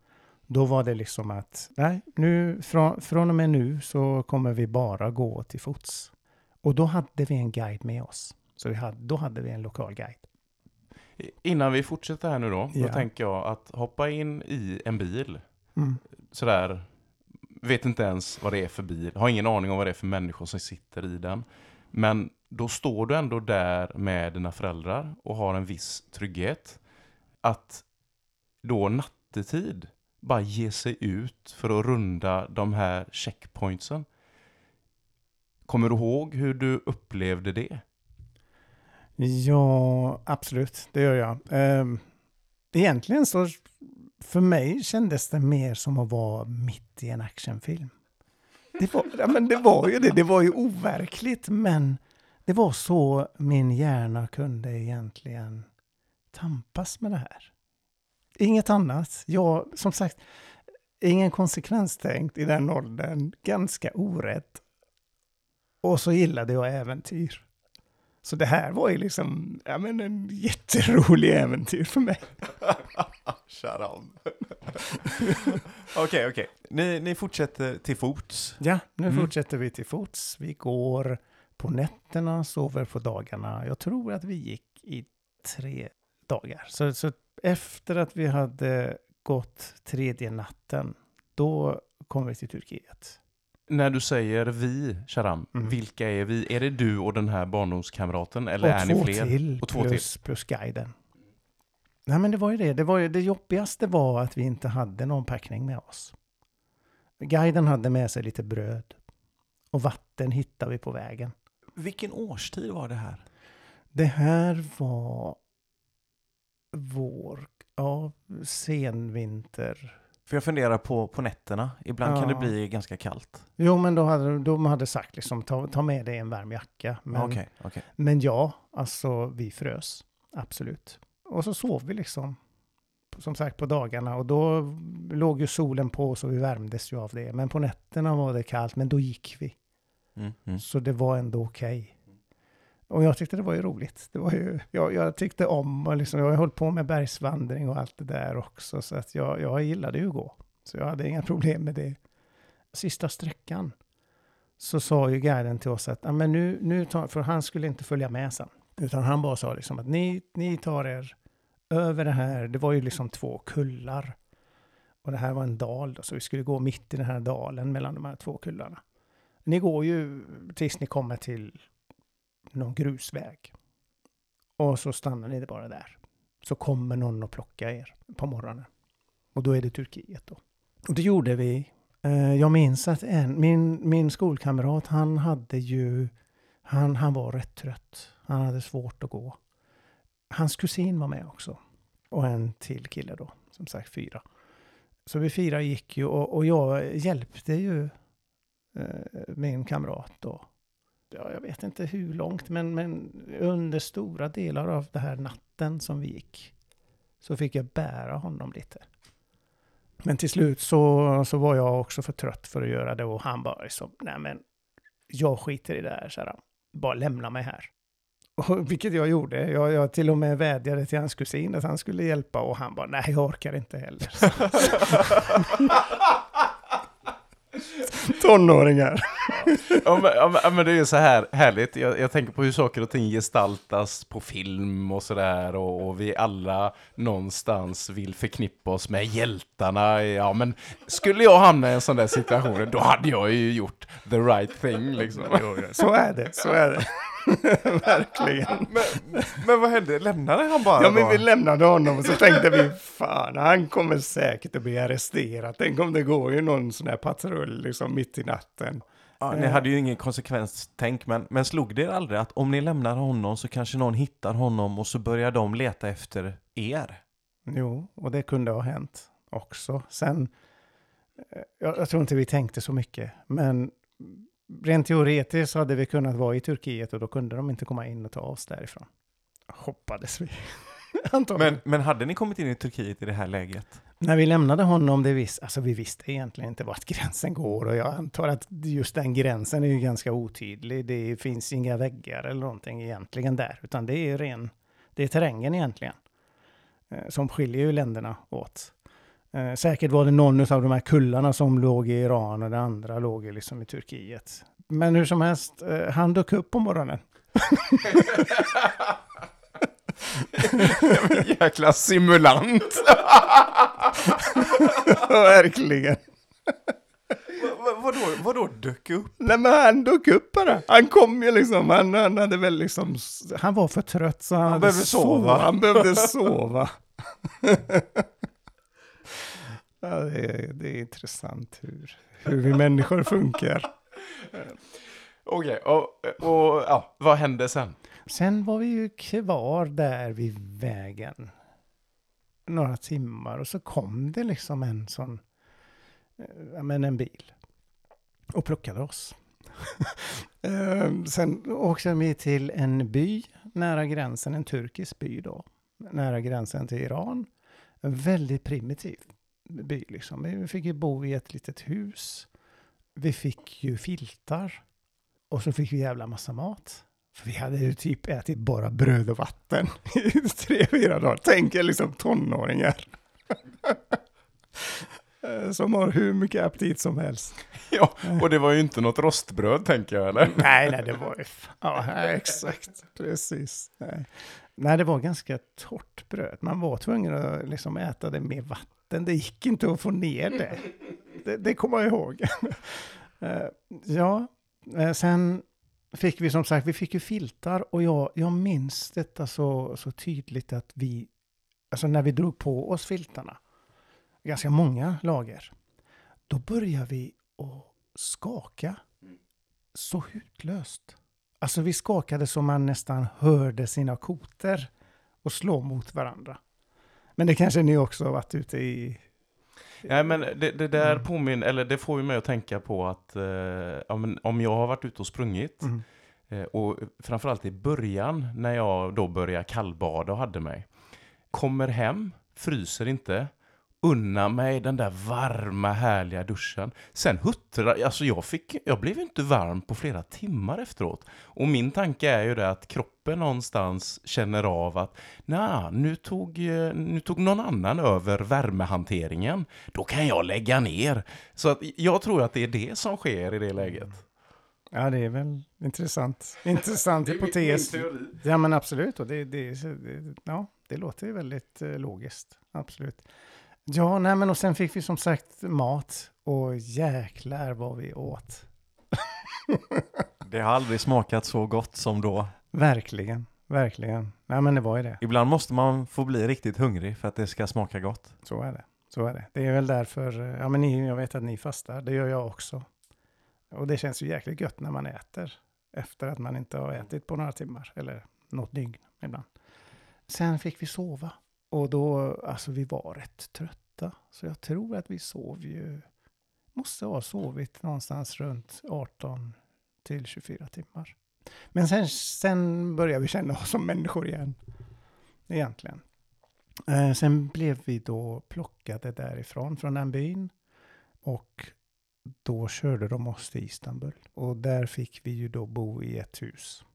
då var det liksom att, nej, nu, från, från och med nu så kommer vi bara gå till fots. Och då hade vi en guide med oss. Så vi hade, då hade vi en lokal guide. Innan vi fortsätter här nu då, Ja. då tänker jag att hoppa in i en bil, Mm. sådär, vet inte ens vad det är för bil, har ingen aning om vad det är för människor som sitter i den. Men då står du ändå där med dina föräldrar och har en viss trygghet. Att då nattetid bara ge sig ut för att runda de här checkpointsen. Kommer du ihåg hur du upplevde det? Ja, absolut. Det gör jag. Ehm, egentligen så för mig kändes det mer som att vara mitt i en actionfilm. Det var, ja, men det var ju det. Det var ju overkligt, men det var så min hjärna kunde egentligen tampas med det här. Inget annat. Jag, som sagt, ingen konsekvenstänkt i den åldern. Ganska orätt. Och så gillade jag äventyr. Så det här var ju liksom ja, men en jätterolig äventyr för mig. Sharam. Okej, okej. Ni, ni fortsätter till fots. Ja, nu Mm. fortsätter vi till fots. Vi går på nätterna, sover på dagarna. Jag tror att vi gick i tre dagar. Så, så efter att vi hade gått tredje natten, då kom vi till Turkiet. När du säger vi, Sharam, Mm. vilka är vi? Är det du och den här barndomskamraten eller är och ni två fler? till, Och två plus, plus guiden. Nej men det var ju det. Det, var ju, det jobbigaste var att vi inte hade någon packning med oss. Guiden hade med sig lite bröd. Och vatten hittade vi på vägen. Vilken årstid var det här? Det här var vår, ja, senvinter. För jag funderar på, på nätterna. Ibland kan det Ja. bli ganska kallt. Jo, men då hade de hade sagt liksom ta, ta med dig en varm jacka. Men, Okej, okej. men ja, alltså vi frös. Absolut. Och så sov vi liksom. Som sagt på dagarna och då låg ju solen på så vi värmdes ju av det. Men på nätterna var det kallt, men då gick vi. Mm, mm. Så det var ändå okej. Och jag tyckte det var ju roligt. Det var ju, jag, jag tyckte om och liksom, jag har hållit på med bergsvandring och allt det där också. Så att jag, jag gillade ju att gå. Så jag hade inga problem med det. Sista sträckan så sa ju guiden till oss att men nu, nu tar, för han skulle inte följa med sen. Utan han bara sa liksom att ni, ni tar er över det här. Det var ju liksom två kullar. Och det här var en dal då, så vi skulle gå mitt i den här dalen mellan de här två kullarna. Ni går ju tills ni kommer till någon grusväg. Och så stannar ni bara där. Så kommer någon och plockar er på morgonen. Och då är det Turkiet då. Och det gjorde vi. Eh, jag minns att en, min, min skolkamrat, han hade ju, han, han var rätt trött. Han hade svårt att gå. Hans kusin var med också. Och en till kille då, som sagt fyra. Så vi fyra gick ju och, och jag hjälpte ju Eh, min kamrat då. Ja, jag vet inte hur långt, men, men under stora delar av den här natten som vi gick så fick jag bära honom lite. Men till slut så, så var jag också för trött för att göra det och han bara liksom, nej men jag skiter i det här, så här, bara lämna mig här. Och, vilket jag gjorde. Jag, jag till och med vädjade till hans kusin att han skulle hjälpa och han bara, nej jag orkar inte heller. Tonåringar. Ja men, ja, men, det är så här härligt. Jag, jag tänker på hur saker och ting gestaltas på film och sådär. Och, och vi alla någonstans vill förknippa oss med hjältarna. Ja men skulle jag hamna i en sån där situation, då hade jag ju gjort the right thing liksom. Så är det, så är det. Verkligen. Men, men vad hände? Lämnade han bara Ja, men då? vi lämnade honom och så tänkte vi, fan, han kommer säkert att bli arresterad. Tänk om det går ju någon sån här patrull liksom mitt i natten. Ja, ni hade ju ingen konsekvenstänk, men, men slog det er aldrig att om ni lämnar honom så kanske någon hittar honom och så börjar de leta efter er? Jo, och det kunde ha hänt också. Sen, eh, jag, jag tror inte vi tänkte så mycket, men rent teoretiskt hade vi kunnat vara i Turkiet och då kunde de inte komma in och ta oss därifrån. Hoppades vi. Men, men hade ni kommit in i Turkiet i det här läget? När vi lämnade honom, det vis, alltså vi visste egentligen inte vart gränsen går och jag antar att just den gränsen är ju ganska otydlig. Det finns inga väggar eller någonting egentligen där, utan det är ren, det är terrängen egentligen eh, som skiljer ju länderna åt. Eh, säkert var det någon av de här kullarna som låg i Iran och det andra låg liksom i Turkiet. Men hur som helst, eh, han dök upp på morgonen. Jäkla simulant! Verkligen. Va, vadå, vadå dök upp? Nej men han dök upp bara. Han kom ju liksom, han, han hade väl liksom, han var för trött så han, hade behövde sova. Han behövde sova. ja, det, är, det är intressant hur, hur vi människor funkar. Okej, och, och ja, vad hände sen? Sen var vi ju kvar där vid vägen några timmar och så kom det liksom en sån, eh, ja men en bil och plockade oss. Eh, Sen åkte vi till en by nära gränsen, en turkisk by då, nära gränsen till Iran. Väldigt primitiv by liksom. Vi fick ju bo i ett litet hus. Vi fick ju filtar och så fick vi jävla massa mat. För vi hade ju typ ätit bara bröd och vatten i tre, fyra dagar. Tänk er liksom tonåringar. Eh, som har hur mycket aptit som helst. Ja, och det var ju inte något rostbröd tänker jag, eller? Nej, nej, det var ju... Ja, exakt. Precis. Nej. nej, det var ganska torrt bröd. Man var tvungen att liksom äta det med vatten. Det gick inte att få ner det. Det, det kommer jag ihåg. Eh, ja, eh, sen fick vi som sagt, vi fick ju filtar och jag, jag minns detta så, så tydligt att vi, alltså när vi drog på oss filtarna, ganska många lager, då började vi att skaka så hutlöst. Alltså vi skakade så man nästan hörde sina koter och slå mot varandra. Men det kanske ni också har varit ute i? Nej, men det, det där Mm. påminner, eller det får ju mig att tänka på att eh, om jag har varit ute och sprungit, Mm. eh, och framförallt i början när jag då började kallbada och hade mig, kommer hem, fryser inte, unna mig den där varma härliga duschen. Sen huttrar, alltså jag fick, jag blev inte varm på flera timmar efteråt. Och min tanke är ju det att kroppen någonstans känner av att nej, nu tog, nu tog någon annan över värmehanteringen. Då kan jag lägga ner. Så att jag tror att det är det som sker i det läget. Ja, det är väl intressant. Intressant hypotes. Ja, men absolut. Och det, det, det, ja, det låter ju väldigt eh, logiskt. Absolut. Ja, nej, men och sen fick vi som sagt mat. Och jäklar vad vi åt. Det har aldrig smakat så gott som då. Verkligen, verkligen. Nej, men det var ju det. Ibland måste man få bli riktigt hungrig för att det ska smaka gott. Så är det. Så är det. Det är väl därför, eh, ja men ni, jag vet att ni fastar, det gör jag också. Och det känns ju jäkligt gött när man äter efter att man inte har ätit på några timmar eller något dygn ibland. Sen fick vi sova och då, alltså vi var rätt trötta. Så jag tror att vi sov ju, måste ha sovit någonstans runt 18 till 24 timmar. Men sen, sen började vi känna oss som människor igen. Egentligen. Eh, sen blev vi då plockade därifrån, från den byn. Och då körde de oss till Istanbul. Och där fick vi ju då bo i ett hus.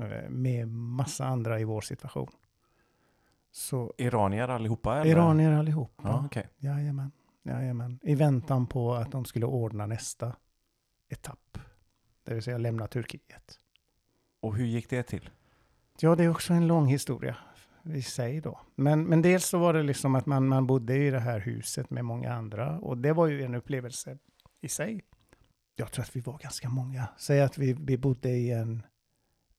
Eh, med massa andra i vår situation. Så Iranier allihopa eller? iranier allihop. Ja, okej. Jajamän. Jajamän. I väntan på att de skulle ordna nästa etapp. Det vill säga lämna Turkiet. Och hur gick det till? Ja, det är också en lång historia i sig då. Men, men dels så var det liksom att man, man bodde i det här huset med många andra och det var ju en upplevelse i sig. Jag tror att vi var ganska många. Säg att vi, vi bodde i en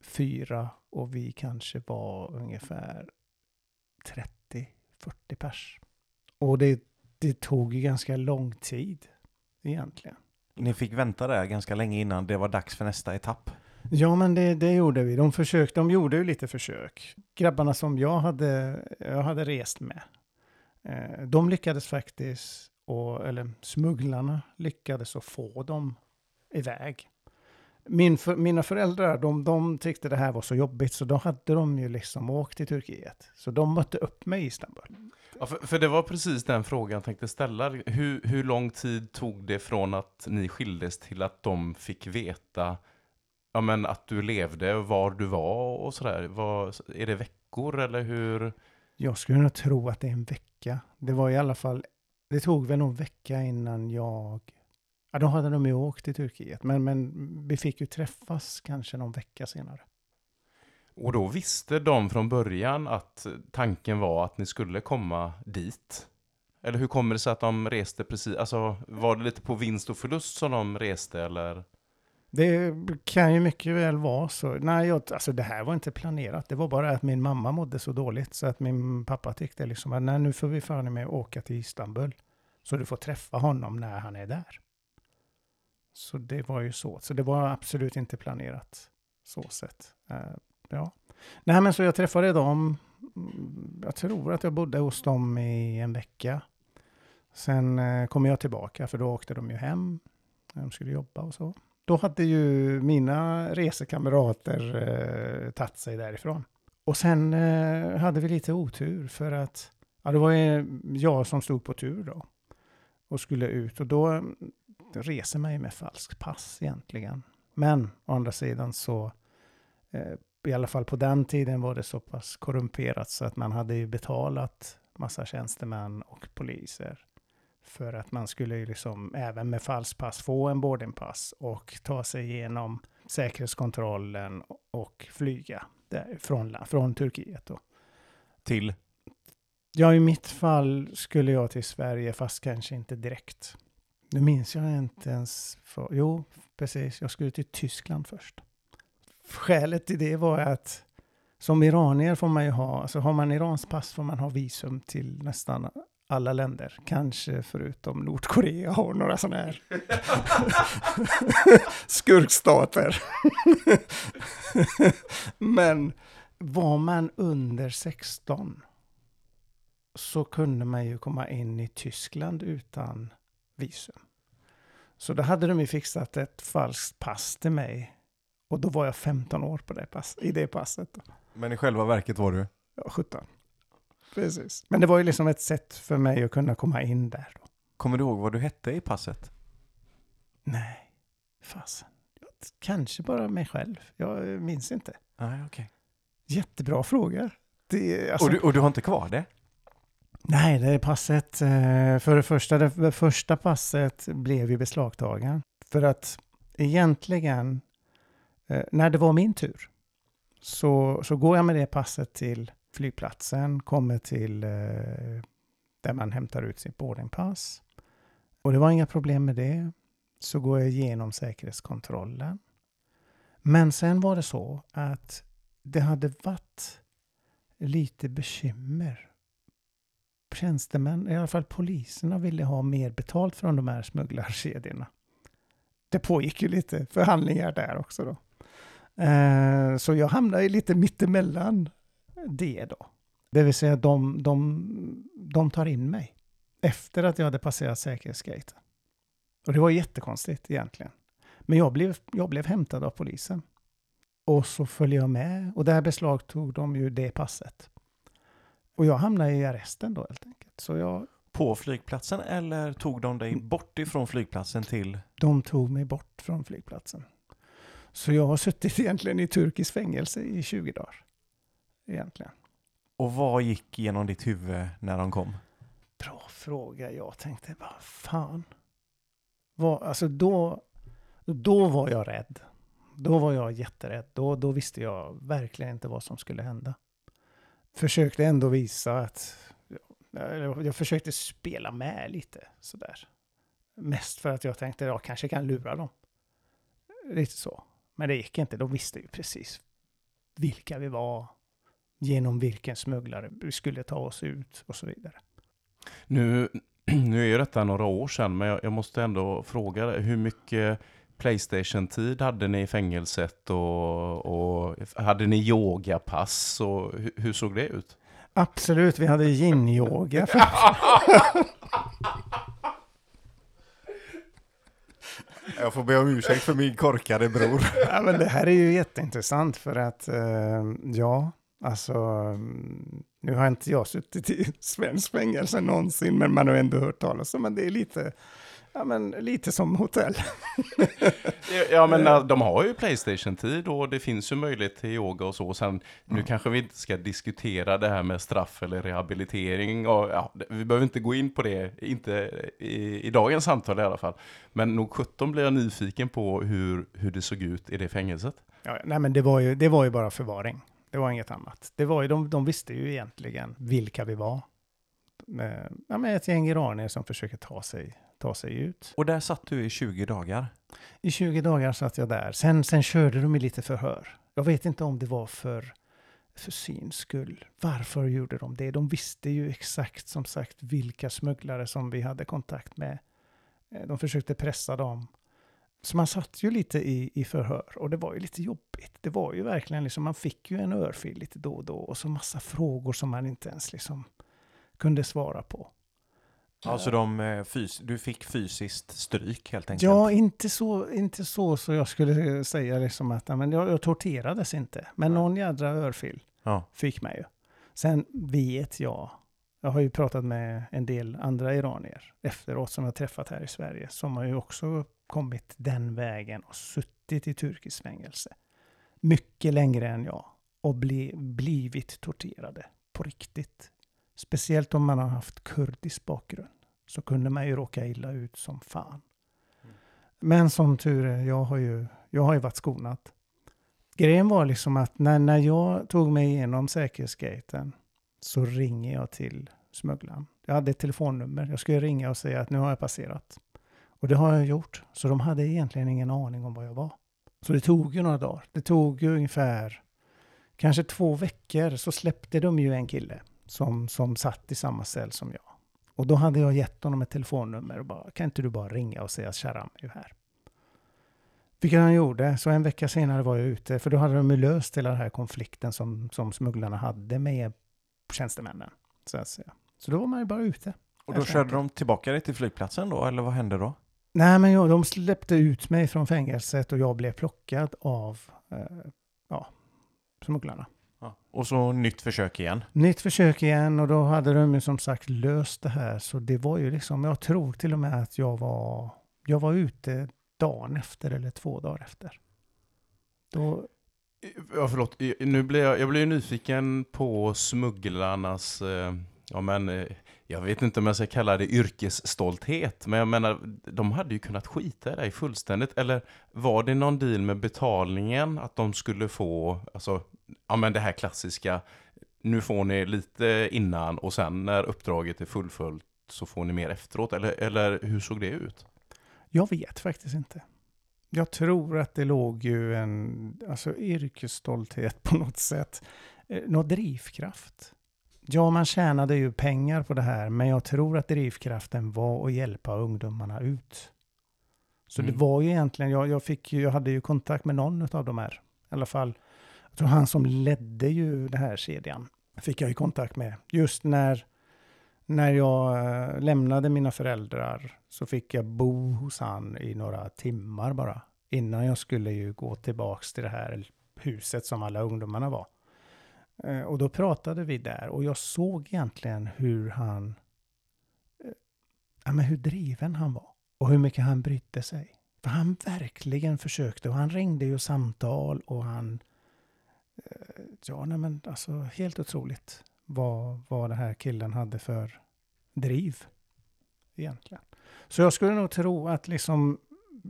fyra och vi kanske var ungefär 30-40 pers. Och det, det tog ju ganska lång tid egentligen. Ni fick vänta där ganska länge innan det var dags för nästa etapp. Ja, men det, det gjorde vi. De, försökte, de gjorde ju lite försök. Grabbarna som jag hade, jag hade rest med, eh, de lyckades faktiskt, och, eller smugglarna lyckades att få dem iväg. Min för, mina föräldrar, de, de tyckte det här var så jobbigt, så då hade de ju liksom åkt till Turkiet. Så de mötte upp mig i Istanbul. Ja, för, för det var precis den frågan jag tänkte ställa. Hur, hur lång tid tog det från att ni skildes till att de fick veta ja, men att du levde, var du var och sådär? Var, är det veckor eller hur? Jag skulle nog tro att det är en vecka. Det var i alla fall, det tog väl någon vecka innan jag, ja då hade de ju åkt till Turkiet, men, men vi fick ju träffas kanske någon vecka senare. Och då visste de från början att tanken var att ni skulle komma dit? Eller hur kommer det sig att de reste precis, alltså var det lite på vinst och förlust som de reste eller? Det kan ju mycket väl vara så. Nej, jag, alltså det här var inte planerat. Det var bara att min mamma mådde så dåligt så att min pappa tyckte liksom att nej, nu får vi fan med åka till Istanbul. Så du får träffa honom när han är där. Så det var ju så. Så det var absolut inte planerat så sett. Eh, ja. Nej, men så jag träffade dem. Mm, jag tror att jag bodde hos dem i en vecka. Sen eh, kom jag tillbaka, för då åkte de ju hem. De skulle jobba och så. Då hade ju mina resekamrater eh, tagit sig därifrån. Och sen eh, hade vi lite otur för att ja, det var ju jag som stod på tur då och skulle ut och då reser ju med falskt pass egentligen. Men å andra sidan så eh, i alla fall på den tiden var det så pass korrumperat så att man hade ju betalat massa tjänstemän och poliser för att man skulle ju liksom även med falskt pass få en boardingpass och ta sig igenom säkerhetskontrollen och flyga från, från Turkiet. Då. Till? Ja, i mitt fall skulle jag till Sverige, fast kanske inte direkt. Nu minns jag inte ens. För, jo, precis. Jag skulle till Tyskland först. Skälet till det var att som iranier får man ju ha, alltså har man Irans pass får man ha visum till nästan alla länder. Kanske förutom Nordkorea och några sådana här skurkstater. Men var man under 16 så kunde man ju komma in i Tyskland utan visum. Så då hade de ju fixat ett falskt pass till mig. Och då var jag 15 år på det pass, i det passet. Då. Men i själva verket var du? Ja, 17. Precis. Men det var ju liksom ett sätt för mig att kunna komma in där. Då. Kommer du ihåg vad du hette i passet? Nej, fasen. Kanske bara mig själv. Jag minns inte. Nej, okej. Jättebra fråga. Det, alltså, Och, du, och du har inte kvar det? Nej, det är passet. Eh, för det första, det första passet blev ju beslagtagen. För att egentligen, eh, när det var min tur, så, så går jag med det passet till flygplatsen, kommer till eh, där man hämtar ut sitt boardingpass. Och det var inga problem med det. Så går jag igenom säkerhetskontrollen. Men sen var det så att det hade varit lite bekymmer tjänstemän, i alla fall poliserna, ville ha mer betalt från de här smugglarkedjorna. Det pågick ju lite förhandlingar där också då. Eh, så jag hamnade lite mittemellan det då. Det vill säga de, de, de tar in mig efter att jag hade passerat säkerhetsgaten. Och det var jättekonstigt egentligen. Men jag blev, jag blev hämtad av polisen. Och så följde jag med och där beslagtog de ju det passet. Och jag hamnade i arresten då helt enkelt. Så jag, På flygplatsen eller tog de dig bort ifrån flygplatsen till? de tog mig bort från flygplatsen. Så jag har suttit egentligen i turkisk fängelse i 20 dagar. Egentligen. Och vad gick genom ditt huvud när de kom? Bra fråga. Jag tänkte, vad fan. Vad, alltså då, då var jag rädd. Då var jag jätterädd. Då, då visste jag verkligen inte vad som skulle hända. Försökte ändå visa att jag, jag försökte spela med lite sådär. Mest för att jag tänkte jag kanske kan lura dem. Lite så. Men det gick inte. De visste ju precis vilka vi var, genom vilken smugglare vi skulle ta oss ut och så vidare. Nu, nu är ju detta några år sedan, men jag, jag måste ändå fråga dig, hur mycket Playstation-tid hade ni i fängelset och, och hade ni yogapass och hur, hur såg det ut? Absolut, vi hade yin-yoga. Jag får be om ursäkt för min korkade bror. ja, men det här är ju jätteintressant för att, eh, ja, alltså, nu har inte jag suttit i svensk fängelse någonsin, men man har ändå hört talas om att det är lite, ja men lite som hotell. Ja men äh, de har ju Playstation-tid och det finns ju möjlighet till yoga och så. Sen, nu kanske vi inte ska diskutera det här med straff eller rehabilitering. Och, ja, vi behöver inte gå in på det, inte i, i dagens samtal i alla fall. Men nog 17 blir jag nyfiken på hur, hur det såg ut i det fängelset. Ja, nej, men det var, ju, det var ju bara förvaring. Det var inget annat. Det var ju, de, de visste ju egentligen vilka vi var. Med, ja, med ett gäng iranier som försöker ta sig, ta sig ut. Och där satt du i 20 dagar. I 20 dagar satt jag där. Sen, sen körde de ju lite förhör. Jag vet inte om det var för, för syns skull. Varför gjorde de det? De visste ju exakt som sagt vilka smugglare som vi hade kontakt med. Eh, De försökte pressa dem. Så man satt ju lite i, i förhör och det var ju lite jobbigt. Det var ju verkligen liksom, man fick ju en örfil lite då och då och så massa frågor som man inte ens liksom kunde svara på. Alltså de, eh, fys du fick fysiskt stryk helt enkelt? Ja, inte så, inte så så jag skulle säga liksom att men jag, jag torterades inte. Men någon jädra örfil Ja. fick mig ju. Sen vet jag, jag har ju pratat med en del andra iranier efteråt som jag träffat här i Sverige, som har ju också kommit den vägen och suttit i turkiskt fängelse mycket längre än jag och bli, blivit torterade på riktigt. Speciellt om man har haft kurdisk bakgrund så kunde man ju råka illa ut som fan. Men som tur är, jag har ju, jag har ju varit skonad. Grejen var liksom att när, när jag tog mig igenom säkerhetsgaten så ringer jag till smugglaren. Jag hade ett telefonnummer. Jag skulle ringa och säga att nu har jag passerat. Och det har jag gjort. Så de hade egentligen ingen aning om var jag var. Så det tog ju några dagar. Det tog ju ungefär kanske två veckor så släppte de ju en kille som, som satt i samma cell som jag. Och då hade jag gett honom ett telefonnummer och bara, kan inte du bara ringa och säga att Sharam är här? Vilket han gjorde. Så en vecka senare var jag ute, för då hade de ju löst hela den här konflikten som, som smugglarna hade med tjänstemännen. Så, att säga. så då var man ju bara ute. Och då körde de tillbaka dig till flygplatsen då, eller vad hände då? Nej, men jag, de släppte ut mig från fängelset och jag blev plockad av eh, ja, smugglarna. Och så nytt försök igen. Nytt försök igen och då hade de ju som sagt löst det här. Så det var ju liksom, jag tror till och med att jag var, jag var ute dagen efter eller två dagar efter. Då, Ja, förlåt. Nu blir jag, jag blir ju nyfiken på smugglarnas, eh, ja men, eh, jag vet inte om jag ska kalla det yrkesstolthet, men jag menar, de hade ju kunnat skita i det fullständigt. Eller var det någon deal med betalningen, att de skulle få, alltså, ja men det här klassiska, nu får ni lite innan och sen när uppdraget är fullföljt så får ni mer efteråt, eller, eller hur såg det ut? jag vet faktiskt inte. Jag tror att det låg ju en alltså, yrkesstolthet på något sätt. Eh, någon drivkraft. Ja, man tjänade ju pengar på det här, men jag tror att drivkraften var att hjälpa ungdomarna ut. Så det Mm. var ju egentligen, jag, jag, fick, ju- jag hade ju kontakt med någon av de här. I alla fall, jag tror han som ledde ju den här kedjan fick jag ju kontakt med. Just när, när jag eh, lämnade mina föräldrar så fick jag bo hos han i några timmar bara. Innan jag skulle ju gå tillbaks till det här huset som alla ungdomarna var. Eh, och då pratade vi där och jag såg egentligen hur han, eh, ja men hur driven han var. Och hur mycket han brydde sig. För han verkligen försökte och han ringde ju samtal och han, eh, ja nej men alltså helt otroligt vad, vad den här killen hade för driv egentligen. Så jag skulle nog tro att liksom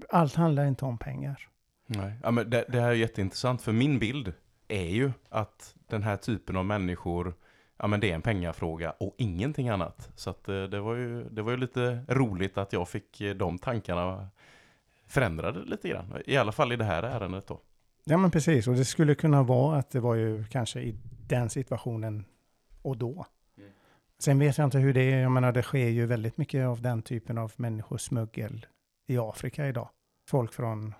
allt handlar inte om pengar. Nej. Ja, men det, det här är jätteintressant, för min bild är ju att den här typen av människor, ja men det är en pengafråga och ingenting annat. Så att eh, det var ju, det var ju lite roligt att jag fick eh, de tankarna förändrade lite grann. I alla fall i det här ärendet då. Ja men precis, och det skulle kunna vara att det var ju kanske i den situationen och då. Mm. Sen vet jag inte hur det är, jag menar det sker ju väldigt mycket av den typen av människosmuggel i Afrika idag. Folk från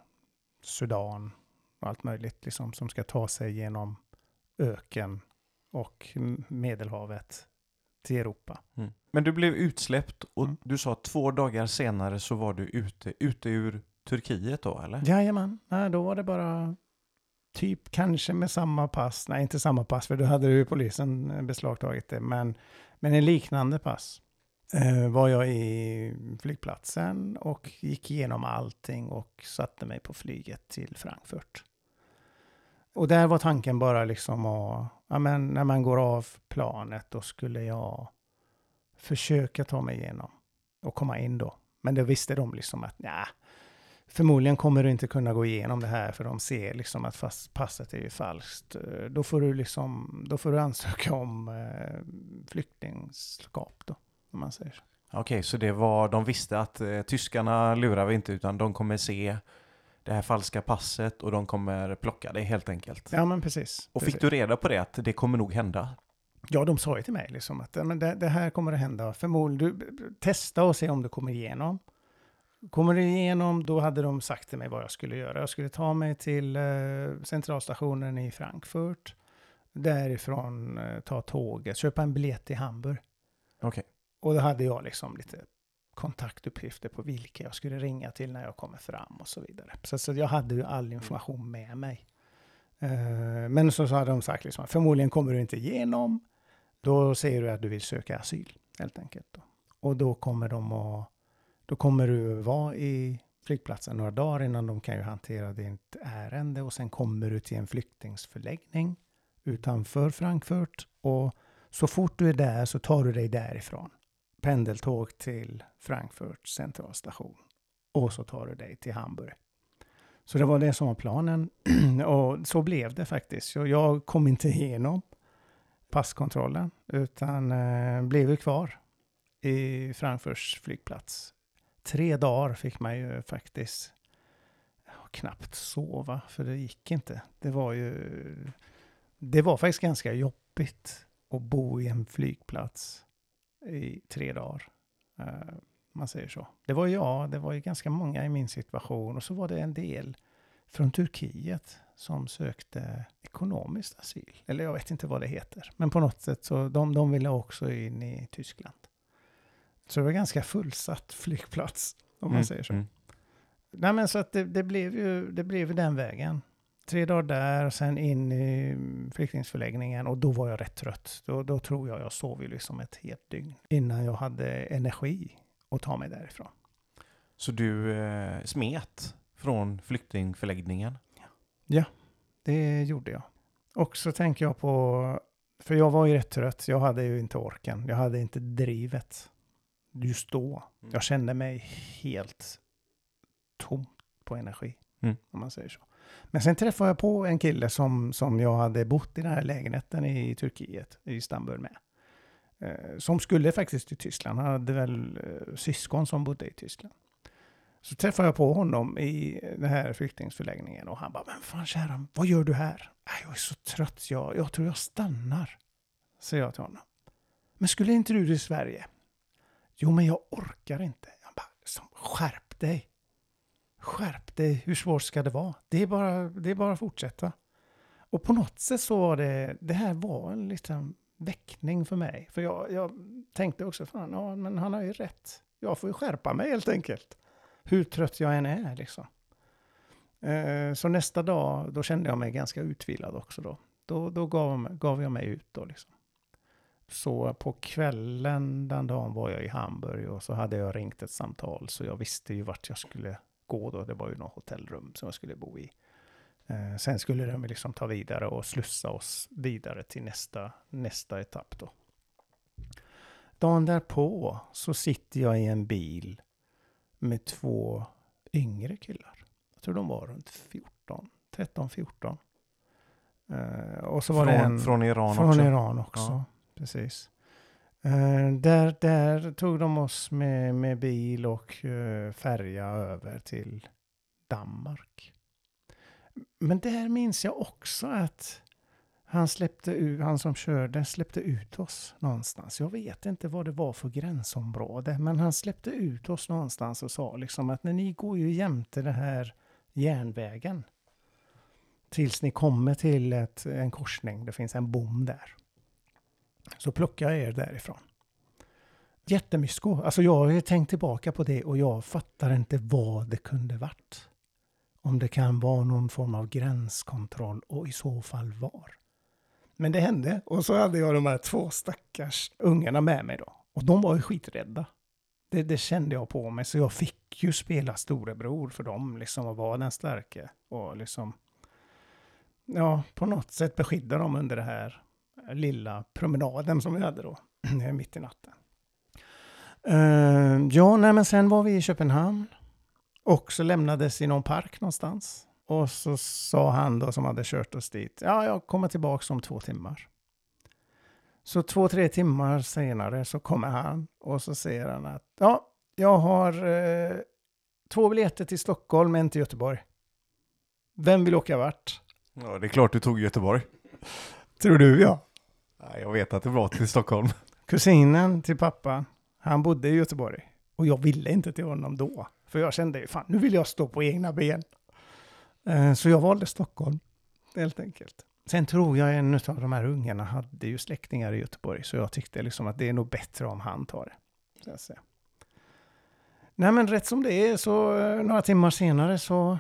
Sudan och allt möjligt liksom som ska ta sig genom öken och Medelhavet till Europa. Mm. Men du blev utsläppt och Mm. du sa två dagar senare så var du ute, ute ur Turkiet då eller? Jajamän, nej, då var det bara typ kanske med samma pass. Nej, inte samma pass, för då hade ju polisen beslagtagit det. Men, men en liknande pass eh, var jag i flygplatsen och gick igenom allting och satte mig på flyget till Frankfurt. Och där var tanken bara liksom att, ja men när man går av planet då skulle jag försöka ta mig igenom och komma in då. Men då visste de liksom att nja, förmodligen kommer du inte kunna gå igenom det här för de ser liksom att fast passet är ju falskt. Eh, då får du liksom, då får du ansöka om eh, flyktingskap då, om man säger så. Okej, så det var, de visste att eh, tyskarna lurar vi inte utan de kommer se det här falska passet och de kommer plocka det helt enkelt. Ja, men precis. Och precis. fick du reda på det att det kommer nog hända? Ja, de sa ju till mig liksom att men det, det här kommer att hända. Förmodligen, du, testa och se om du kommer igenom. kommer du igenom, då hade de sagt till mig vad jag skulle göra. Jag skulle ta mig till eh, centralstationen i Frankfurt. Därifrån eh, ta tåget, köpa en biljett till Hamburg. Okej. Och då hade jag liksom lite kontaktuppgifter på vilka jag skulle ringa till när jag kommer fram och så vidare. Så, så jag hade ju all information med mig. Uh, men så, så hade de sagt liksom, förmodligen kommer du inte igenom. Då säger du att du vill söka asyl, helt enkelt. Då. Och då kommer de att, då kommer du vara i flygplatsen några dagar innan de kan ju hantera ditt ärende och sen kommer du till en flyktingsförläggning utanför Frankfurt och så fort du är där så tar du dig därifrån. Pendeltåg till Frankfurt centralstation. Och så tar du dig till Hamburg. Så det var det som var planen. och så blev det faktiskt. Så jag kom inte igenom passkontrollen utan eh, blev ju kvar i Frankfurts flygplats. Tre dagar fick man ju faktiskt knappt sova för det gick inte. Det var ju det var faktiskt ganska jobbigt att bo i en flygplats i tre dagar. Uh, man säger så. Det var jag, det var ju ganska många i min situation och så var det en del från Turkiet som sökte ekonomiskt asyl. Eller jag vet inte vad det heter. Men på något sätt så de, de ville också in i Tyskland. Så det var ganska fullsatt flygplats, om man Mm, säger så. mm. Nej men så att det, det, blev ju, det blev den vägen. Tre dagar där, sen in i flyktingsförläggningen och då var jag rätt trött. Då, då tror jag jag sov ju liksom ett helt dygn innan jag hade energi att ta mig därifrån. Så du eh, smet från flyktingförläggningen? Det gjorde jag. Och så tänker jag på, för jag var ju rätt trött, jag hade ju inte orken, jag hade inte drivet just då. Mm. Jag kände mig helt tom på energi, Mm. om man säger så. Men sen träffade jag på en kille som, som jag hade bott i den här lägenheten i Turkiet, i Istanbul med. Eh, som skulle faktiskt till Tyskland. Han hade väl eh, syskon som bodde i Tyskland. Så träffade jag på honom i den här flyktingförläggningen och han bara, men fan kära, vad gör du här? Äh, jag är så trött, jag, jag tror jag stannar. Säger jag till honom. Men skulle inte du till Sverige? Jo, men jag orkar inte. Han bara, skärp dig. Skärp dig, hur svårt ska det vara? Det är bara, det är bara att fortsätta. Och på något sätt så var det, det här var en liten väckning för mig. För jag, jag tänkte också, fan, ja, men han har ju rätt. Jag får ju skärpa mig helt enkelt. Hur trött jag än är liksom. Eh, Så nästa dag, då kände jag mig ganska utvilad också då. Då, då gav, gav jag mig ut då liksom. Så på kvällen den dagen var jag i Hamburg och så hade jag ringt ett samtal så jag visste ju vart jag skulle gå då. Det var ju något hotellrum som jag skulle bo i. Eh, sen skulle de liksom ta vidare och slussa oss vidare till nästa, nästa etapp då. Dagen därpå så sitter jag i en bil med två yngre killar. Jag tror de var runt 14, 13, 14. Eh, och så var från, det en... från Iran Från också? Iran också, Ja. precis. Eh, där, där tog de oss med, med bil och uh, färja över till Danmark. Men där minns jag också att han släppte ut, han som körde släppte ut oss någonstans. Jag vet inte vad det var för gränsområde, men han släppte ut oss någonstans och sa liksom att när ni går ju jämte den här järnvägen tills ni kommer till ett, en korsning, det finns en bom där. Så plockar jag er därifrån. Jättemysko. Alltså jag har ju tänkt tillbaka på det och jag fattar inte vad det kunde varit. Om det kan vara någon form av gränskontroll och i så fall var. Men det hände och så hade jag de här två stackars ungarna med mig då. Och de var ju skiträdda. Det, det kände jag på mig så jag fick ju spela storebror för dem liksom och vara den starke. Och liksom ja, på något sätt beskydda dem under det här lilla promenaden som vi hade då, mitt i natten. Eh, ja, nej, men sen var vi i Köpenhamn och så lämnades i någon park någonstans. Och så sa han då som hade kört oss dit, ja, jag kommer tillbaka om två timmar. Så två, tre timmar senare så kommer han och så säger han att, ja, jag har eh, två biljetter till Stockholm, en till Göteborg. Vem vill åka vart? Ja, det är klart du tog Göteborg. Tror du ja. Jag vet att det var till Stockholm. Kusinen till pappa, han bodde i Göteborg. Och jag ville inte till honom då. För jag kände, fan nu vill jag stå på egna ben. Eh, så jag valde Stockholm, helt enkelt. Sen tror jag en av de här ungarna hade ju släktingar i Göteborg, så jag tyckte liksom att det är nog bättre om han tar det. Så att säga. Nej men rätt som det är, så eh, några timmar senare så,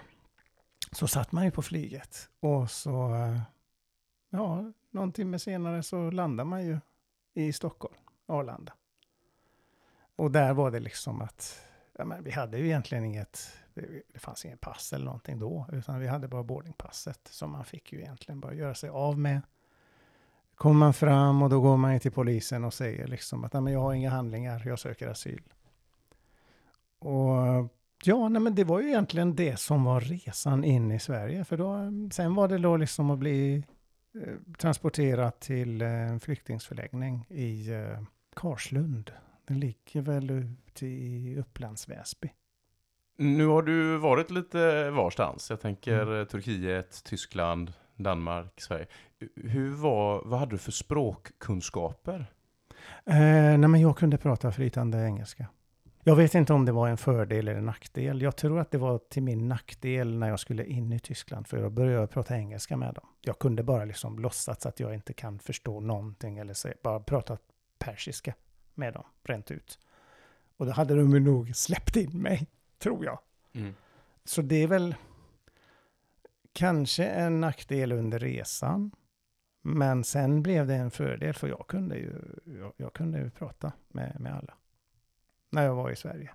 så satt man ju på flyget. Och så, eh, ja, någon timme senare så landar man ju i Stockholm, Arlanda. Och där var det liksom att, ja men vi hade ju egentligen inget, det, fanns inget pass eller någonting då, utan vi hade bara boardingpasset som man fick ju egentligen bara göra sig av med. Kommer man fram och då går man ju till polisen och säger liksom att "Nej, men jag har inga handlingar, jag söker asyl. Och ja, nej, men det var ju egentligen det som var resan in i Sverige. För då, sen var det då liksom att bli transporterad till eh, en flyktingsförläggning i eh, Karslund. Den ligger väl ute i Upplands Väsby. Nu har du varit lite varstans. Jag tänker Mm. eh, Turkiet, Tyskland, Danmark, Sverige. Hur var, vad hade du för språkkunskaper? Eh, nej, men jag kunde prata flytande engelska. Jag vet inte om det var en fördel eller nackdel. Jag tror att det var till min nackdel när jag skulle in i Tyskland, för jag började prata engelska med dem. Jag kunde bara liksom låtsas att jag inte kan förstå någonting eller säga, bara prata persiska med dem, rent ut. Och då hade de nog släppt in mig, tror jag. Så det är väl kanske en nackdel under resan. Men sen blev det en fördel för jag kunde ju, jag, jag kunde ju prata med, med alla. När jag var i Sverige.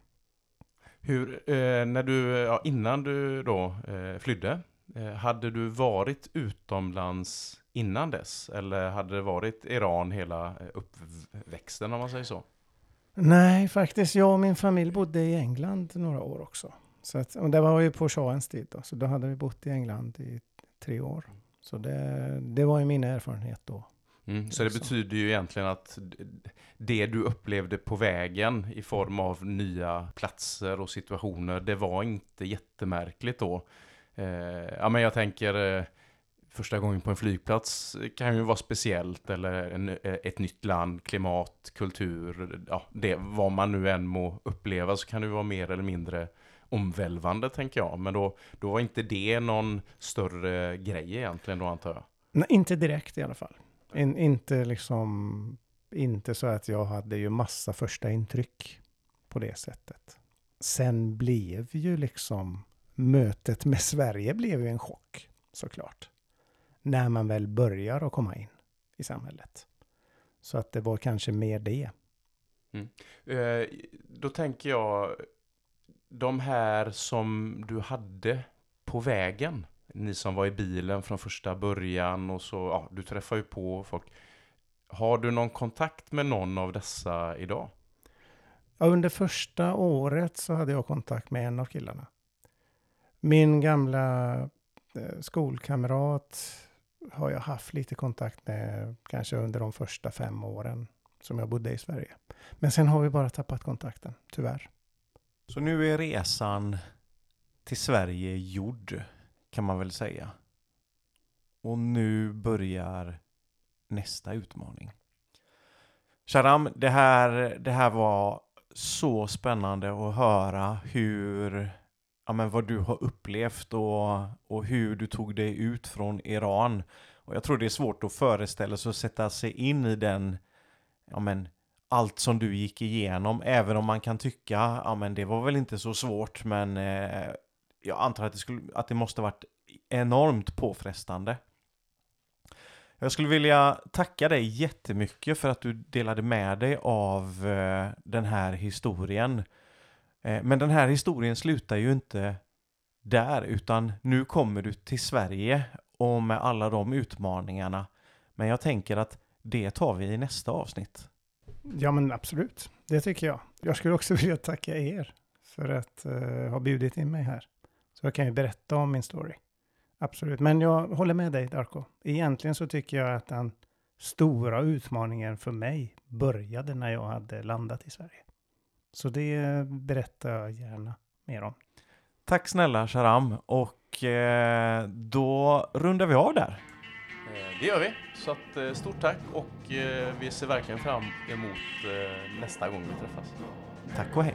Hur, eh, när du, ja, innan du då eh, flydde, eh, hade du varit utomlands innan dess? Eller hade det varit Iran hela eh, uppväxten om man säger så? Nej, faktiskt. Jag och min familj bodde i England några år också. Så att, och det var ju på shahens tid då. Så då hade vi bott i England i tre år. Så det, det var ju min erfarenhet då. Mm. Så det betyder ju egentligen att det du upplevde på vägen i form av nya platser och situationer, det var inte jättemärkligt då. Eh, ja, men jag tänker eh, första gången på en flygplats kan ju vara speciellt eller en, eh, ett nytt land, klimat, kultur, ja, det, vad man nu än må uppleva så kan det vara mer eller mindre omvälvande tänker jag. Men då, då var inte det någon större grej egentligen då antar jag. Nej, inte direkt i alla fall. In, inte liksom, inte så att jag hade ju massa första intryck på det sättet. Sen blev ju liksom mötet med Sverige blev ju en chock såklart. När man väl börjar att komma in i samhället. Så att det var kanske mer det. Mm. Eh, då tänker jag, de här som du hade på vägen, ni som var i bilen från första början och så, ja, du träffar ju på folk. Har du någon kontakt med någon av dessa idag? Ja, under första året så hade jag kontakt med en av killarna. Min gamla eh, skolkamrat har jag haft lite kontakt med kanske under de första fem åren som jag bodde i Sverige. Men sen har vi bara tappat kontakten, tyvärr. Så nu är resan till Sverige gjord, kan man väl säga. Och nu börjar nästa utmaning. Sharam, det här, det här var så spännande att höra hur, ja men vad du har upplevt och, och hur du tog dig ut från Iran. Och jag tror det är svårt att föreställa sig och sätta sig in i den, ja men allt som du gick igenom, även om man kan tycka, ja men det var väl inte så svårt, men eh, jag antar att det, skulle, att det måste varit enormt påfrestande. Jag skulle vilja tacka dig jättemycket för att du delade med dig av eh, den här historien. Eh, men den här historien slutar ju inte där, utan nu kommer du till Sverige och med alla de utmaningarna. Men jag tänker att det tar vi i nästa avsnitt. Ja, men absolut. Det tycker jag. Jag skulle också vilja tacka er för att eh, ha bjudit in mig här. Så jag kan ju berätta om min story. Absolut. Men jag håller med dig, Darko. Egentligen så tycker jag att den stora utmaningen för mig började när jag hade landat i Sverige. Så det berättar jag gärna mer om. Tack snälla Sharam och eh, då rundar vi av där. Eh, Det gör vi. Så att, eh, stort tack och eh, vi ser verkligen fram emot eh, nästa gång vi träffas. Tack och hej.